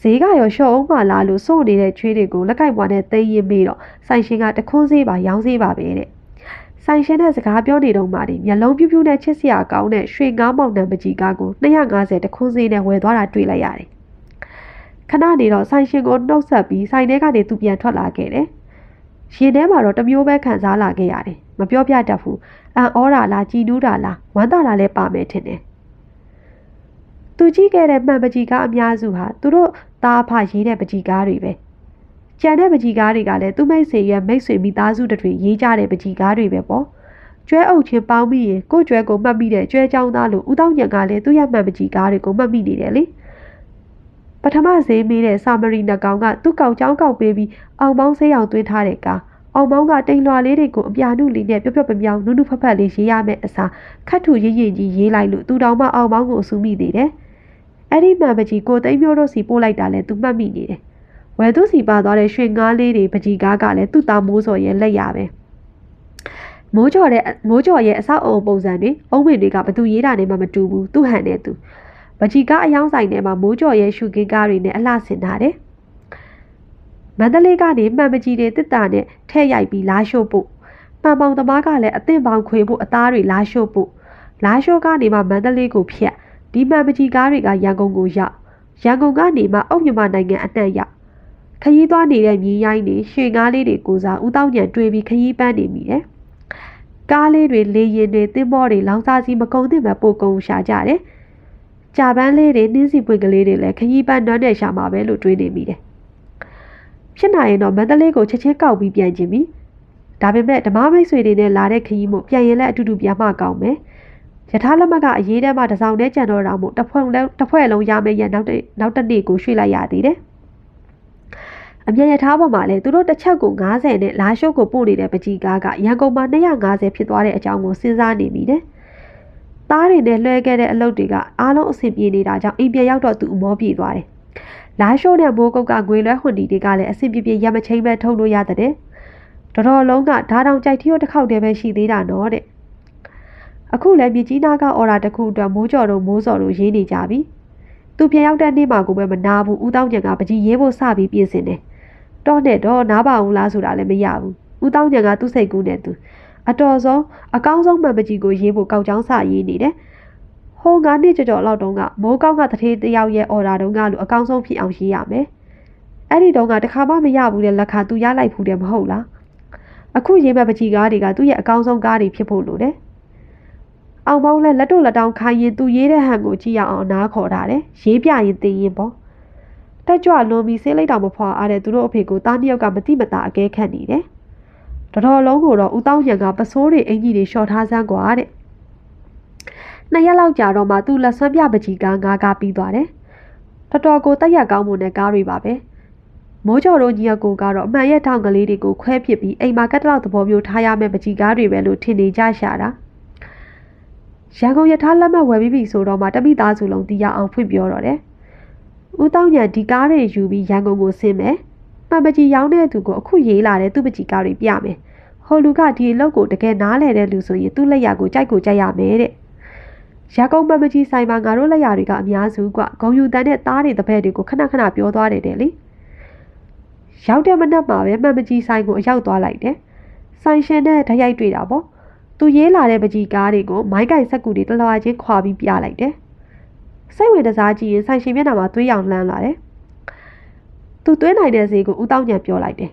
ဈေးကရောရှော့အောင်မှလားလို့စိုးနေတဲ့ချွေးတွေကိုလက်ကိုက်ပွားနဲ့သိရင်ပြီးတော့ဆိုင်ရှင်ကတခွန်းစေးပါရောင်းစေးပါပဲတဲ့ဆိုင်ရှင်နဲ့စကားပြောနေတော့မှဒီမျက်လုံးပြူးပြူးနဲ့ချစ်စရာကောင်းတဲ့ရွှေငါးမောင်နှံပကြီးကားကို250တခွန်းစေးနဲ့ဝယ်သွားတာတွေ့လိုက်ရတယ်ခဏနေတော့ဆိုင်ရှင်ကိုနှုတ်ဆက်ပြီးဆိုင်ထဲကနေသူပြန်ထွက်လာခဲ့တယ်ရင်ထဲမှာတော့တမျိုးပဲခံစားလာခဲ့ရတယ် မပြောပြတတ်ဘူးအန်ဩတာလားကြည်နူးတာလားဝမ်းသာတာလည်းပါမယ်ထင်တယ်သူကြည့်ခဲ့တဲ့မှန်ပကြီးကားအများစုဟာသူတို့သားဖရေးတဲ့ပကြီးကားတွေပဲကြံတဲ့ပကြီးကားတွေကလည်းသူ့မိတ်ဆွေရဲ့မိတ်ဆွေမိသားစုတွေရေးကြတဲ့ပကြီးကားတွေပဲပေါ့ကျွဲအုပ်ချင်းပေါင်းပြီးရင်ကိုကျွဲကိုမှတ်မိတဲ့ကျွဲချောင်းသားလို့ဦးတောင်းညံကလည်းသူ့ရဲ့မှန်ပကြီးကားတွေကိုမှတ်မိနေတယ်လေပထမဈေးမေးတဲ့စာမရီနှကောင်ကသူ့ကောက်ချောင်းကောက်ပေးပြီးအောင်ပေါင်းဆေးရောင်သွင်းထားတဲ့ကား အောင်မောင်းကတိမ်လွှာလေးတွေကိုအပြာနုလေးနဲ့ပြပြပပြောင်နုနုဖက်ဖက်လေးရေးရမယ့်အစားခတ်ထူရရင်ကြီးရေးလိုက်လို့သူတောင်မှအောင်မောင်းကိုအဆူမိသေးတယ်။အဲ့ဒီမှန်ပကြီးကိုသိမ်းမျိုးတို့စီပို့လိုက်တာလဲသူမှတ်မိနေတယ်။ဝယ်သူစီပါသွားတဲ့ရွှေငါးလေးတွေပကြီးကားကလည်းသူ့သားမိုးစော်ရဲ့လက်ရပဲ။မိုးကြော်တဲ့မိုးကြော်ရဲ့အဆောက်အုံပုံစံတွေအုံးဝင်တွေကဘသူရေးတာနဲ့မှမတူဘူးသူ့ဟန်နဲ့သူပကြီးကားအယောင်းဆိုင်ထဲမှာမိုးကြော်ရဲ့ရှုကင်းကားတွေနဲ့အလှဆင်ထားတယ်။ မန္တလေးကနေမှန်မကြီးတွေတစ်တာနဲ့ထဲ့ရိုက်ပြီးလာရှို့ဖို့မှန်ပေါင်သမားကလည်းအသင့်ပေါင်ခွေဖို့အသားတွေလာရှို့ဖို့လာရှို့ကနေမှမန္တလေးကိုဖြတ်ဒီမှန်မကြီးကားတွေကရန်ကုန်ကိုရောက်ရန်ကုန်ကနေမှအုတ်မြမနိုင်ငံအနှံ့ရောက်ခရီးသွားနေတဲ့မြင်းရိုင်းတွေရွှေကားလေးတွေကိုစားဦးတောင်းညံတွေးပြီးခရီးပန်းနေမိတယ်ကားလေးတွေလေရင်တွေသင်းမောတွေလောင်စာစီမကုံသင့်ပဲပိုကုံရှာကြတယ်ကြာပန်းလေးတွေနှင်းစီပွင့်ကလေးတွေလည်းခရီးပန်းနွမ်းတဲ့ရှာမှာပဲလို့တွေးနေမိတယ် ဖြစ်နိုင်ရင်တော့မန္တလေးကိုချက်ချင်းကောက်ပြီးပြန်ခြင်းပြီဒါပေမဲ့ဓမ္မမိတ်ဆွေတွေနဲ့လာတဲ့ခရီးမို့ပြန်ရင်လည်းအတူတူပြန်မှကောင်းမယ်ယထာလက်မှတ်ကအရေးတမ်းမှတစောင်းနဲ့ကြံတော့တာမို့တစ်ဖွဲ့လုံးတစ်ဖွဲ့လုံးရမယ်ရနောက်တစ်နောက်တစ်နေ့ကိုရွှေ့လိုက်ရသေးတယ်အမြဲရထားပေါ်မှာလည်းသူတို့တစ်ချက်ကို90နဲ့လာရှုပ်ကိုပို့နေတဲ့ပကြီးကားကရန်ကုန်မှာ250ဖြစ်သွားတဲ့အကြောင်းကိုစဉ်းစားနေမိတယ်။သားတွေနဲ့လွှဲခဲ့တဲ့အလုပ်တွေကအားလုံးအဆင်ပြေနေတာကြောင့်အိမ်ပြန်ရောက်တော့သူအမောပြေသွားတယ်။ လာရှိုးနဲ့မိုးကုတ်ကငွေလွှဲဟွန်ဒီတွေကလည်းအဆင်ပြေပြေရမချင်းပဲထုတ်လို့ရတဲ့တော်တော်လုံးကဓာတောင်ကြိုက်ထီရောတစ်ခေါက်တည်းပဲရှိသေးတာနော်တဲ့အခုလည်းမြကြီးနားကအော်ရာတစ်ခုအတွက်မိုးကြော်တို့မိုးစော်တို့ရေးနေကြပြီသူပြန်ရောက်တဲ့နေ့မှာကိုပဲမနာဘူးဦးတောင်းကျန်ကပကြီးရေးဖို့စပြီးပြင်ဆင်တယ်တော့နဲ့တော့နားပါဘူးလားဆိုတာလည်းမရဘူးဦးတောင်းကျန်ကသူ့စိတ်ကူးနဲ့သူအတော်ဆုံးအကောင်းဆုံးမှန်ပကြီးကိုရေးဖို့ကောက်ချောင်းစရေးနေတယ် ဟိုးငါးနှစ်ကျော်လောက်တုန်းကမိုးကောင်းကတထေးတယောက်ရဲ့အော်ဒါတုန်းကလို့အကောင်းဆုံးဖြစ်အောင်ရေးရမယ်။အဲ့ဒီတုန်းကတခါမှမရဘူးတဲ့လက်ခါသူရလိုက်ဘူးတဲ့မဟုတ်လား။အခုရေးမဲ့ပကြီးကားတွေကသူ့ရဲ့အကောင်းဆုံးကားတွေဖြစ်ဖို့လိုတယ်။အောင်ပေါင်းလဲလက်တော့လက်တောင်ခိုင်းရင်သူရေးတဲ့ဟန်ကိုကြည့်ရအောင်နားခေါ်ထားတယ်။ရေးပြရင်သိရင်ပေါ့။တက်ကြွလွန်ပြီးဆေးလိုက်တောင်မဖွာအားတဲ့သူတို့အဖေကိုတားနှစ်ယောက်ကမတိမတာအကဲခတ်နေတယ်။တော်တော်လုံးကိုတော့ဦးတောင်းရံကပစိုးတွေအင်ကြီးတွေရှော့ထားစမ်းကွာတဲ့။ နှစ်ရက်လောက်ကြာတော့မှသူ့လက်ဆွဲပြပကြီးကားငါးကားပြီးသွားတယ်။တော်တော်ကိုတက်ရကောင်းမှုနဲ့ကားတွေပါပဲ။မိုးကျော်တို့ညီအကိုကတော့အမှန်ရဲ့ထောင်ကလေးတွေကိုခွဲပစ်ပြီးအိမ်မှာကတ်တလောက်သဘောမျိုးထားရမယ့်ပကြီးကားတွေပဲလို့ထင်နေကြရှာတာ။ရန်ကုန်ရထားလက်မှတ်ဝယ်ပြီးပြီဆိုတော့မှတပိသားစုလုံးတီးရအောင်ဖွင့်ပြောတော့တယ်။ဦးတောင်းညံဒီကားတွေယူပြီးရန်ကုန်ကိုဆင်းမယ်။မှန်ပကြီးရောင်းတဲ့သူကိုအခုရေးလာတဲ့သူ့ပကြီးကားတွေပြမယ်။ဟိုလူကဒီအလုပ်ကိုတကယ်နားလဲတဲ့လူဆိုရင်သူ့လက်ရကိုကြိုက်ကိုကြိုက်ရမယ်တဲ့။ ရာကုန်မမကြီးဆိုင်မှာငါတို့လက်ရာတွေကအများစုကဂုံယူတန်းတဲ့သားတွေတပည့်တွေကိုခဏခဏပြောသွားတယ်တဲ့လေရောက်တဲ့မနက်မှာပဲမမကြီးဆိုင်ကိုအရောက်သွားလိုက်တယ်ဆိုင်ရှင်နဲ့ဓာတ်ရိုက်တွေ့တာပေါ့သူရေးလာတဲ့ပကြီးကားတွေကိုမိုင်းကိုင်ဆက်ကူတွေတလွာချင်းခွာပြီးပြလိုက်တယ်စိတ်ဝင်တစားကြည့်ရင်ဆိုင်ရှင်မျက်နှာမှာသွေးရောင်လှမ်းလာတယ်သူသွေးနိုင်တဲ့ဈေးကိုဦးတောင်းညံပြောလိုက်တယ်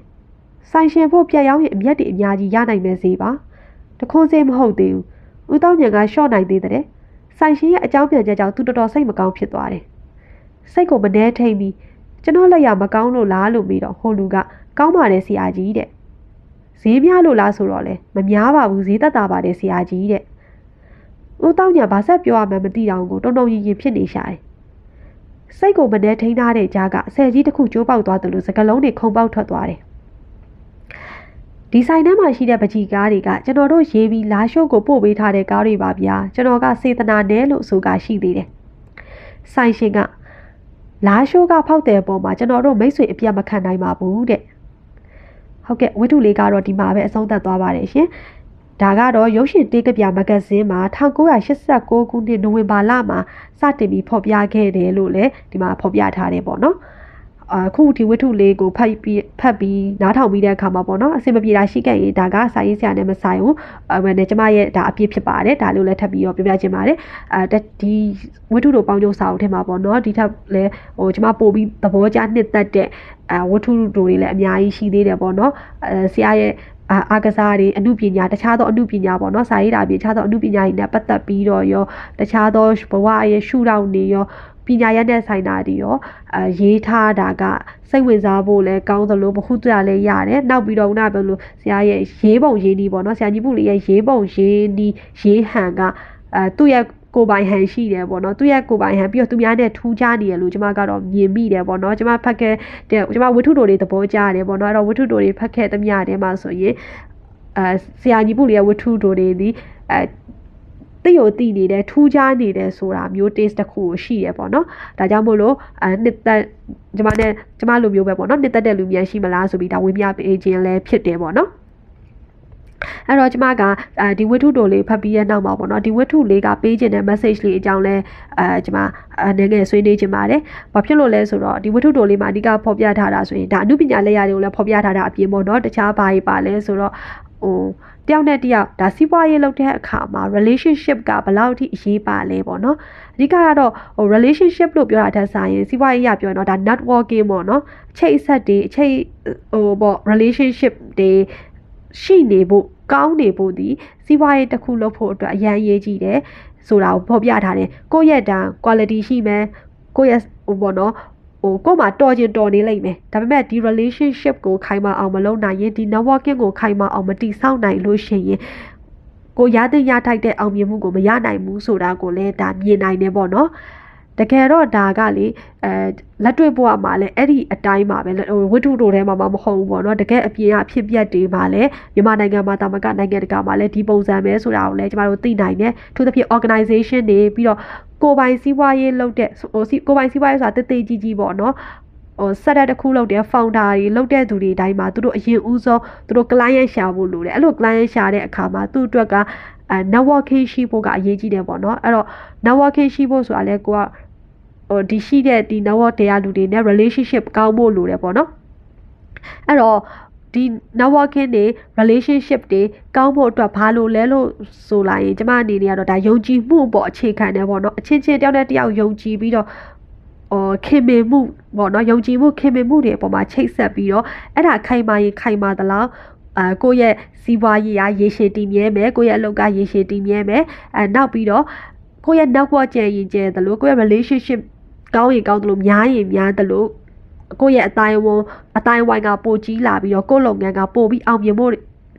ဆိုင်ရှင်ဖို့ပြက်ရောက်ရင်အမျက်တွေအများကြီးရနိုင်မဲ့ဈေးပါတခွန်းဈေးမဟုတ်သေးဘူးဦးတောင်းညံကရှော့နိုင်သေးတဲ့ ဆိုင်ရှင်ရဲ့အကြောင်းပြန်ချက်ကြောင့်သူတော်တော်စိတ်မကောင်းဖြစ်သွားတယ်စိတ်ကိုမနှဲထိန်ပြီးကျွန်တော်လက်ရမကောင်းလို့လားလို့ပြီးတော့ဟိုလူကကောင်းပါတယ်ဆရာကြီးတဲ့ဈေးများလို့လားဆိုတော့လေမများပါဘူးဈေးသက်သာပါတယ်ဆရာကြီးတဲ့ဦးတောင်းညာဘာဆက်ပြောရမှန်းမသိတော့ကိုတုံတုံရင်ရင်ဖြစ်နေရှာတယ်စိတ်ကိုမနှဲထိန်ထားတဲ့ကြားကအဆယ်ကြီးတစ်ခုကျိုးပေါက်သွားတယ်လို့စကလုံးတွေခုံပေါက်ထွက်သွားတယ် ဒီဆိုင်ထဲမှာရှိတဲ့ပကြီးကားတွေကကျွန်တော်တို့ရေးပြီးလာရှိုးကိုပို့ပေးထားတဲ့ကားတွေပါဗျာကျွန်တော်ကစေတနာနဲ့လို့ဆိုကရှိသေးတယ်ဆိုင်ရှင်ကလာရှိုးကဖောက်တဲ့ပုံမှာကျွန်တော်တို့မိတ်ဆွေအပြတ်မခံနိုင်ပါဘူးတဲ့ဟုတ်ကဲ့ဝတ္ထုလေးကတော့ဒီမှာပဲအဆုံးသတ်သွားပါတယ်ရှင်ဒါကတော့ရုပ်ရှင်တေးကပြမဂဇင်းမှာ1989ခုနှစ်နိုဝင်ဘာလမှာစတင်ပြီးဖော်ပြခဲ့တယ်လို့လည်းဒီမှာဖော်ပြထားတယ်ပေါ့နော် အခုဒီဝတ္ထုလေးကိုဖတ်ပြီးဖတ်ပြီးနားထောင်ပြီးတဲ့အခါမှာပေါ့နော်အဆင်မပြေတာရှိခဲ့ရင်ဒါကစာရေးဆရာနဲ့မဆိုင်ဘူးအဲနဲ့ကျမရဲ့ဒါအပြည့်ဖြစ်ပါတယ်ဒါလို့လည်းထပ်ပြီးတော့ပြောပြချင်ပါတယ်အဲဒီဝတ္ထုတို့ပေါင်းကျုပ်စာအုပ်ထဲမှာပေါ့နော်ဒီထပ်လည်းဟိုကျမပို့ပြီးသဘောကျနှစ်သက်တဲ့အဲဝတ္ထုတို့တွေလည်းအများကြီးရှိသေးတယ်ပေါ့နော်အဲဆရာရဲ့အာအာကစားတွေအမှုပညာတခြားသောအမှုပညာပေါ့နော်စာရေးတာပြင်တခြားသောအမှုပညာတွေနဲ့ပတ်သက်ပြီးတော့ရောတခြားသောဘဝရဲ့ရှုထောင့်တွေရော ပညာရတဲ့ဆိုင်တာတွေရောအဲရေးထားတာကစိတ်ဝင်စားဖို့လည်းကောင်းသလိုဘခုတရလည်းရတယ်နောက်ပြီးတော့ခုနပြောလို့ဆရာရဲ့ရေးပုံရေးနီးပေါ့နော်ဆရာကြီးပုလေးရဲ့ရေးပုံရေးနီးရေးဟန်ကအဲသူ့ရဲ့ကိုပိုင်ဟန်ရှိတယ်ပေါ့နော်သူရဲ့ကိုပိုင်ဟန်ပြီးတော့သူများနဲ့ထူးခြားနေရလို့ကျွန်မကတော့မြင်မိတယ်ပေါ့နော်ကျွန်မဖတ်ခဲ့တဲ့ကျွန်မဝတ္ထုတော်တွေသဘောကျတယ်ပေါ့နော်အဲ့တော့ဝတ္ထုတော်တွေဖတ်ခဲ့သမျှတဲမှာဆိုရင်အဲဆရာကြီးပုလေးရဲ့ဝတ္ထုတော်တွေဒီအဲ တိကိုတိနေတယ်ထူးခြားနေတယ်ဆိုတာမျိုး taste တစ်ခုကိုရှိရပေါ့နော်ဒါကြောင့်မို့လို့အဲနှစ်သက်ကျမနဲ့ကျမလိုမျိုးပဲပေါ့နော်နှစ်သက်တဲ့လူမြန်ရှိမလားဆိုပြီးဒါဝေမျှပေးခြင်းလည်းဖြစ်တယ်ပေါ့နော်အဲ့တော့ကျမကအဲဒီဝတ္ထုတိုလေးဖတ်ပြီးရနောက်မှာပေါ့နော်ဒီဝတ္ထုလေးကပေးခြင်းတဲ့ message လေးအကြောင်းလဲအဲကျမအနေငယ်ဆွေးနွေးခြင်းပါတယ်။ဘာဖြစ်လို့လဲဆိုတော့ဒီဝတ္ထုတိုလေးမှာအဓိကဖော်ပြထားတာဆိုရင်ဒါအမှုပညာလက်ရာတွေကိုလည်းဖော်ပြထားတာအပြင်ပေါ့နော်တခြားဘာတွေပါလဲဆိုတော့ဟို တယောက်နဲ့တယောက်ဒါစီးပွားရေးလုပ်တဲ့အခါမှာ relationship ကဘယ်လောက်ထိအရေးပါလဲပေါ့နော်အဓိကကတော့ဟို relationship လို့ပြောတာတက်ဆိုင်ရင်စီးပွားရေးရပြောရင်တော့ဒါ networking ပေါ့နော်အချိတ်အဆက်တွေအချိတ်ဟိုပေါ့ relationship တွေရှိနေဖို့ကောင်းနေဖို့ဒီစီးပွားရေးတစ်ခုလုပ်ဖို့အတွက်အရန်ရေးကြည့်တယ်ဆိုတာကိုဖော်ပြထားတယ်ကိုယ့်ရဲ့တန် quality ရှိမယ်ကိုယ့်ရဲ့ဟိုပေါ့နော် ဟိုကို့မှာတော်ကျင်တော်နေလိမ့်မယ်ဒါပေမဲ့ဒီ relationship ကိုခိုင်မာအောင်မလုပ်နိုင်ရင်ဒီ networking ကိုခိုင်မာအောင်မတိဆောက်နိုင်လို့ရှိရင်ကိုရတဲ့ရထိုက်တဲ့အောင်မြင်မှုကိုမရနိုင်ဘူးဆိုတာကိုလည်းဒါမြင်နိုင်တယ်ပေါ့နော်တကယ်တော့ဒါကလေအဲလက်တွေ့ဘဝမှာလည်းအဲ့ဒီအတိုင်းပါပဲဝိတုတို့ထဲမှာမဟုတ်ဘူးပေါ့နော်တကယ်အပြင်အဖြစ်ပြက်တွေမှာလည်းမြန်မာနိုင်ငံမှာတာမကနိုင်ငံတကာမှာလည်းဒီပုံစံပဲဆိုတာကိုလည်းကျမတို့သိနိုင်တယ်သူသဖြင့် organization တွေပြီးတော့ကိုပိုင်စီးပွားရေးလုပ်တဲ့ဟိုကိုပိုင်စီးပွားရေးဆိုတာတည်တည်ကြီးကြီးပေါ့နော်ဟိုဆက်တဲ့တစ်ခုလုပ်တဲ့ founder တွေလုပ်တဲ့သူတွေအတိုင်းမှာသူတို့အရင်ဦးဆုံးသူတို့ client ရှာဖို့လိုတယ်အဲ့လို client ရှာတဲ့အခါမှာသူ့အတွက်ကအဲ networking ရှိဖို့ကအရေးကြီးတယ်ပေါ့နော်အဲ့တော့ networking ရှိဖို့ဆိုတာလဲကိုကဟိုဒီရှိတဲ့ဒီ network တရားလူတွေနဲ့ relationship ကောင်းဖို့လိုတယ်ပေါ့နော်အဲ့တော့ ဒီ networking တွေ relationship တွေကောင်းဖို့အတွက်ဘာလို့လဲလို့ဆိုလိုက်ရင်ကျမအနေနဲ့ကတော့ဒါယုံကြည်မှုပေါ့အခြေခံတယ်ပေါ့နော်အချင်းချင်းတယောက်နဲ့တယောက်ယုံကြည်ပြီးတော့အော်ခင်မင်မှုပေါ့နော်ယုံကြည်မှုခင်မင်မှုတွေအပေါ်မှာချိတ်ဆက်ပြီးတော့အဲ့ဒါခိုင်မာရင်ခိုင်မာသလားအာကိုယ့်ရဲ့စီးပွားရေးရာရေရှည်တည်မြဲမယ်ကိုယ့်ရဲ့အလုပ်ကရေရှည်တည်မြဲမယ်အဲနောက်ပြီးတော့ကိုယ့်ရဲ့ network ကျယ်ရင်ကျယ်သလိုကိုယ့်ရဲ့ relationship ကောင်းရင်ကောင်းသလိုများရင်များသလို ကိုယ့်ရဲ့အတိုင်းဝအတိုင်းဝိုင်းကပိုကြီးလာပြီးတော့ကိုယ့်လုပ်ငန်းကပိုပြီးအောင်မြင်ဖို့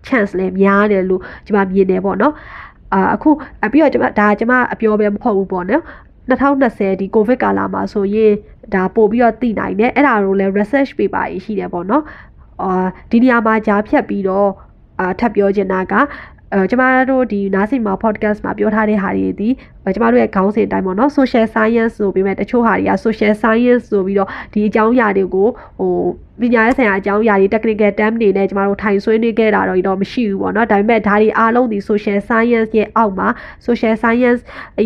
chance လည်းများတယ်လို့ကျွန်မမြင်တယ်ပေါ့နော်အာအခုပြီးတော့ကျွန်မဒါကျွန်မအပြောပဲမဟုတ်ဘူးပေါ့နော်2020ဒီကိုဗစ်ကာလမှာဆိုရင်ဒါပို့ပြီးတော့သိနိုင်တယ်အဲ့ဒါကိုလည်း research paper ကြီးရှိတယ်ပေါ့နော်အာဒီနေရာမှာကြားဖြတ်ပြီးတော့အာထပ်ပြောချင်တာကအဲကျမတို့ဒီနားစင်မှာ podcast မှာပြောထားတဲ့ဟာတွေဒီ ကျမတို့ရဲ့ခေါင်းစဉ်အတိုင်းပေါ့နော် social science ဆိုပြီးမဲ့တချို့ဟာတွေက social science ဆိုပြီးတော့ဒီအကြောင်းအရာတွေကိုဟိုပညာရေးဆိုင်ရာအကြောင်းအရာတွေ technical term တွေနဲ့ကျမတို့ထိုင်ဆွေးနွေးခဲ့တာတော့တော့မရှိဘူးပေါ့နော်ဒါပေမဲ့ဒါတွေအားလုံးဒီ social science ရဲ့အောက်မှာ social science